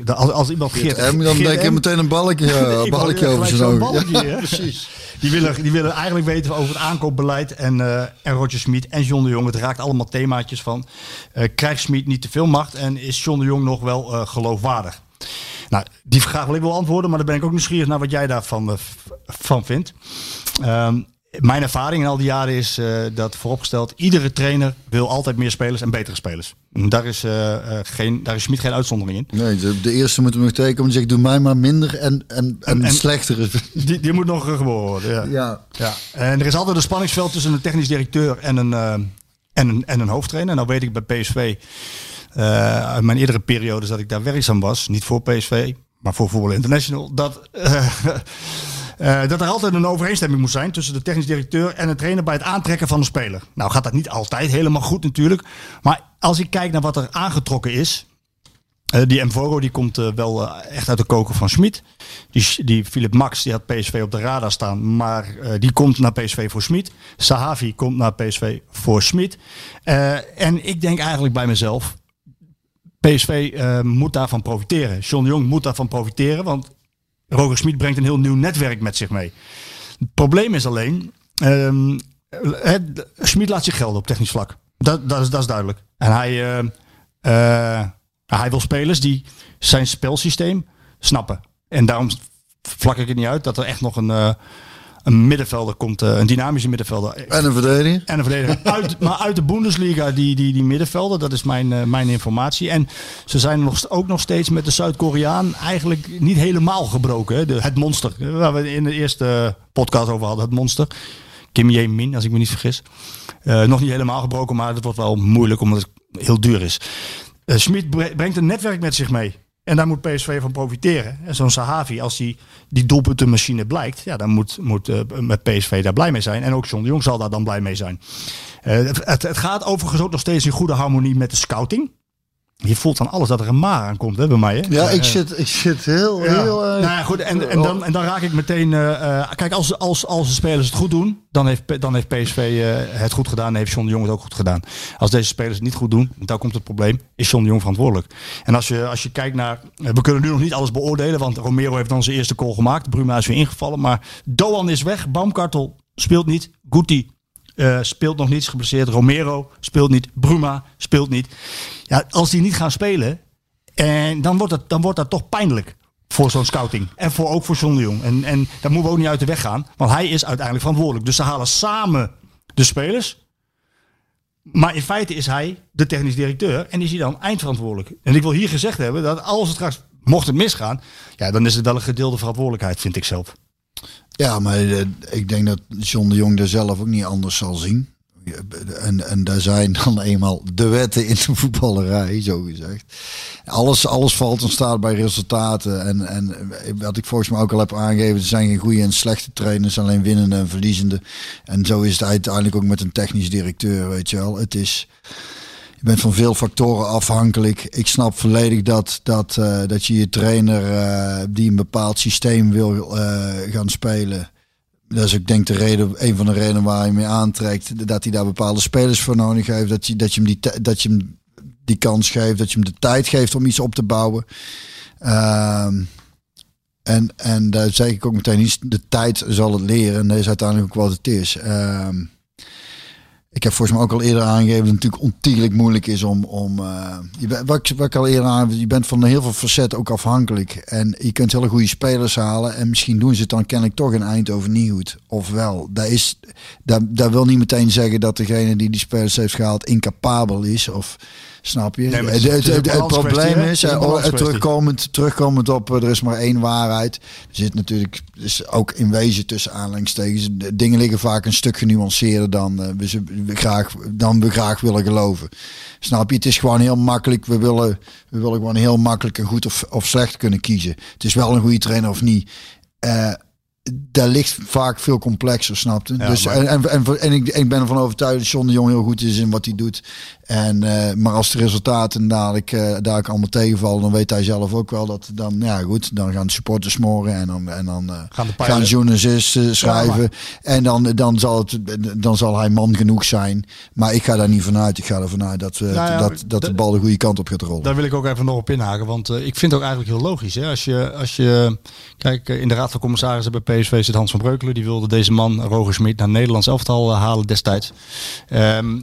Als, als iemand Geert, En dan Geert denk je M- meteen een balkje, Ik uh, wou balkje over zijn ogen. Ja, precies. Die willen, die willen eigenlijk weten over het aankoopbeleid. En, eh en Roger Smit en John de Jong. Het raakt allemaal themaatjes van. eh krijgt Smit niet te veel macht? En is John de Jong nog wel eh, geloofwaardig? Nou, die vraag wil ik wel antwoorden. Maar dan ben ik ook nieuwsgierig naar wat jij daarvan eh, van vindt. Ehm, mijn ervaring in al die jaren is eh, dat vooropgesteld... iedere trainer wil altijd meer spelers en betere spelers. En daar is, eh, geen, daar is Smit geen uitzondering in. Nee, de, de eerste moet hem nog tekenen en zeggen, doe mij maar minder en, en, en, En- slechter. is- Die, die moet nog geboren worden. Ja. Ja. Ja, en er is altijd een spanningsveld tussen een technisch directeur en een, eh, en een, en een hoofdtrainer. Nou weet ik bij PSV, uit mijn eerdere periodes dat ik daar werkzaam was, niet voor PSV, maar voor Voetbal International, dat, eh, dat er altijd een overeenstemming moet zijn tussen de technisch directeur en een trainer bij het aantrekken van een speler. Nou gaat dat niet altijd helemaal goed natuurlijk, maar als ik kijk naar wat er aangetrokken is, eh, die Mvoro die komt eh, wel echt uit de koker van Schmid. Die, die Philip Max die had PSV op de radar staan, maar die komt naar PSV voor Schmid. Sahavi komt naar PSV voor. Eh, en ik denk eigenlijk bij mezelf, PSV moet daarvan profiteren. John de Jong moet daarvan profiteren, want Roger Schmid brengt een heel nieuw netwerk met zich mee. Het probleem is alleen, Schmid laat zich gelden op technisch vlak. Dat, dat, is, dat is duidelijk. En hij, eh, eh, hij wil spelers die zijn spelsysteem snappen. En daarom vlak ik het niet uit dat er echt nog een, eh, een middenvelder komt, eh, een dynamische middenvelder. En een verdediger. En een verdediger. Uit, maar uit de Bundesliga, die, die, die middenvelden, dat is mijn, eh, mijn informatie. En ze zijn nog, ook nog steeds met de Zuid-Koreaan eigenlijk niet helemaal gebroken. Hè? De, het monster, waar we in de eerste podcast over hadden, het monster. Kim Jae-min, als ik me niet vergis. Eh, nog niet helemaal gebroken, maar het wordt wel moeilijk omdat het heel duur is. Smit bre- brengt een netwerk met zich mee. En daar moet PSV van profiteren. En zo'n Sahavi, als die, die doelpuntenmachine blijkt, ja, dan moet, moet eh, met PSV daar blij mee zijn. En ook John de Jong zal daar dan blij mee zijn. Eh, het, het, het gaat overigens ook nog steeds in goede harmonie met de scouting. Je voelt aan alles dat er een maar aankomt, hè, bij mij. Hè? Ja, ik zit, ik zit heel, ja. heel... eh, nou ja, goed. En, en, dan, en dan raak ik meteen. eh, eh, kijk, als, als, als de spelers het goed doen, dan heeft, dan heeft PSV het goed gedaan. En heeft John de Jong het ook goed gedaan. Als deze spelers het niet goed doen, dan komt het probleem. Is John de Jong verantwoordelijk? En als je, als je kijkt naar. We kunnen nu nog niet alles beoordelen, want Romero heeft dan zijn eerste goal gemaakt. Bruma is weer ingevallen. Maar Doan is weg. Baumkartel speelt niet. Guti eh, speelt nog niet, is geblesseerd. Romero speelt niet. Bruma speelt niet. Ja, als die niet gaan spelen, en dan wordt, het, dan wordt dat toch pijnlijk voor zo'n scouting. En voor, ook voor John de Jong. En, en daar moeten we ook niet uit de weg gaan. Want hij is uiteindelijk verantwoordelijk. Dus ze halen samen de spelers. Maar in feite is hij de technisch directeur. En is hij dan eindverantwoordelijk. En ik wil hier gezegd hebben dat als het straks, mocht het misgaan. Ja, dan is het wel een gedeelde verantwoordelijkheid, vind ik zelf. Ja, maar eh, ik denk dat John de Jong er zelf ook niet anders zal zien. En, en daar zijn dan eenmaal de wetten in de voetballerij, zo gezegd. Alles, alles valt en staat bij resultaten. En, en wat ik volgens mij ook al heb aangegeven, er zijn geen goede en slechte trainers, alleen winnende en verliezende. En zo is het uiteindelijk ook met een technisch directeur, weet je wel. Het is, je bent van veel factoren afhankelijk. Ik snap volledig dat, dat, eh, dat je je trainer eh, die een bepaald systeem wil eh, gaan spelen. Dat is ook denk de reden, een van de redenen waar je mee aantrekt. Dat hij daar bepaalde spelers voor nodig heeft. Dat je, dat je, hem, die, dat je hem die kans geeft. Dat je hem de tijd geeft om iets op te bouwen. Ehm, en, en daar zeg ik ook meteen iets. De tijd zal het leren. En dat is uiteindelijk ook wat het is. Ik heb volgens mij ook al eerder aangegeven dat het natuurlijk ontiegelijk moeilijk is om. om eh, je wat, ik, wat al eerder aan, je bent van heel veel facetten ook afhankelijk. En je kunt hele goede spelers halen. En misschien doen ze het dan kennelijk toch in Eindhoven niet goed. Ofwel, dat, is, dat wil niet meteen zeggen dat degene die die spelers heeft gehaald incapabel is. Of snap je? Nee, het, probleem is, Het eh, oh, terugkomend, terugkomend op, eh, er is maar één waarheid. Er zit natuurlijk is ook in wezen tussen aanleidingstekens. Dingen liggen vaak een stuk genuanceerder dan, eh, we, ze- we graag, dan we graag willen geloven. Snap je? Het is gewoon heel makkelijk. We willen, we willen gewoon heel makkelijk een goed of, of slecht kunnen kiezen. Het is wel een goede trainer of niet. Daar ligt vaak veel complexer, snapte. Ja, dus, maar- en, en, en, en ik, ik ben ervan overtuigd dat John de Jong heel goed is in wat hij doet. En, eh, maar als de resultaten dadelijk, eh dadelijk allemaal tegenvallen, dan weet hij zelf ook wel dat dan, ja goed, dan gaan de supporters smoren en dan, en dan eh, Gaan de gaan journalisten schrijven. en dan, dan, zal het, dan zal hij man genoeg zijn. Maar ik ga daar niet vanuit. Ik ga er vanuit dat, Nou ja, dat, dat de bal de goede kant op gaat rollen. Daar wil ik ook even nog op inhaken. Want ik vind het ook eigenlijk heel logisch. Hè? Als, je, als je. Kijk, in de Raad van Commissarissen bij PSV zit Hans van Breukelen. Die wilde deze man, Roger Smit, naar Nederlands elftal halen destijds. Ehm,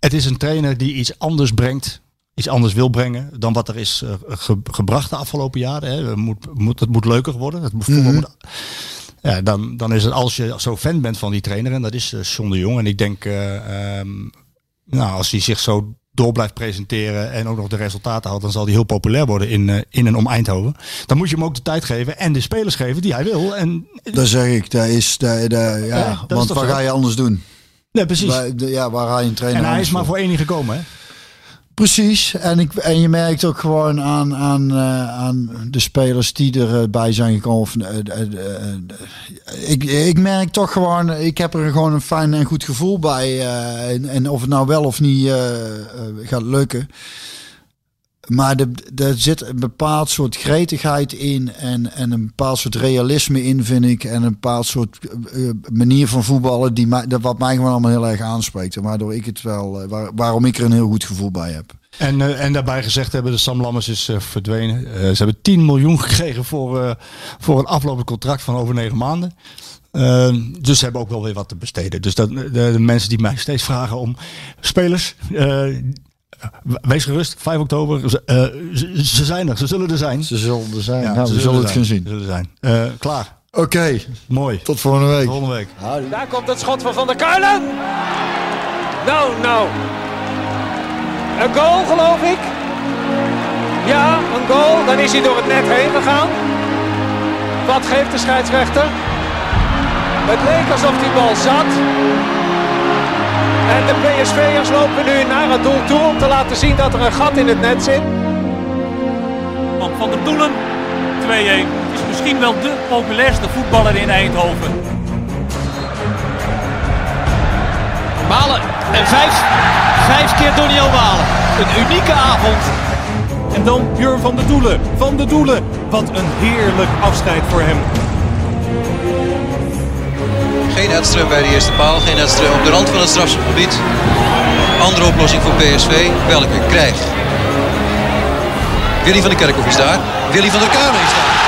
het is een trainer die iets anders brengt. Iets anders wil brengen dan wat er is eh, ge- gebracht de afgelopen jaren. Hè. Het, moet, moet, het moet leuker worden. Het moet, moet- ja, dan, dan is het als je zo fan bent van die trainer. En dat is John de Jong. En ik denk, eh, ehm, nou, als hij zich zo door blijft presenteren en ook nog de resultaten haalt, dan zal hij heel populair worden in, in en om Eindhoven. Dan moet je hem ook de tijd geven en de spelers geven die hij wil. En, Dat zeg ik. Dat is, dat- ja, want wat ga je anders doen? Nee, precies. De- ja, waar ga je een trainer En hij is maar voor één gekomen. Hè? Precies. En, ik, en je merkt ook gewoon aan, aan, eh, aan de spelers die erbij zijn gekomen. Of, eh, eh, eh, eh, ik, ik merk toch gewoon, ik heb er gewoon een fijn en goed gevoel bij. eh, en, en of het nou wel of niet eh, eh, gaat lukken. Maar er zit een bepaald soort gretigheid in en, en een bepaald soort realisme in, vind ik. En een bepaald soort eh, eh, manier van voetballen die dat wat mij gewoon allemaal heel erg aanspreekt. En waardoor ik het wel, eh, waar- waarom ik er een heel goed gevoel bij heb. En, en daarbij gezegd hebben, de Sam Lammers is verdwenen. Ze hebben 10 miljoen gekregen voor, voor een aflopend contract van over negen maanden. Eh, dus ze hebben ook wel weer wat te besteden. Dus de, mensen die mij steeds vragen om spelers. Wees gerust, 5 oktober. Ze, eh, ze, ze zijn er, ze zullen er zijn. Ze zullen er zijn. Ja, nou, ze we zullen het gaan zien. Ze zullen zijn. Eh, klaar, Oké, mooi. tot volgende week. Volgende week. Daar komt het schot van Van der Kuilen. Nou, nou. Een goal, geloof ik. Ja, een goal. Dan is hij door het net heen gegaan. Wat geeft de scheidsrechter? Het leek alsof die bal zat. En de PSV'ers lopen nu naar het doel toe om te laten zien dat er een gat in het net zit. Want Van der Doelen, 2-1, is misschien wel de populairste voetballer in Eindhoven. Malen en vijf. Vijf keer Doniel Malen. Een unieke avond. En dan Jur van de Doelen. Van de Doelen. Wat een heerlijk afscheid voor hem. Geen Edström bij de eerste paal, geen Edström op de rand van het strafschopgebied. Andere oplossing voor PSV, welke krijg? Willy van der Kerkhoff is daar. Willy van der Kuilen is daar.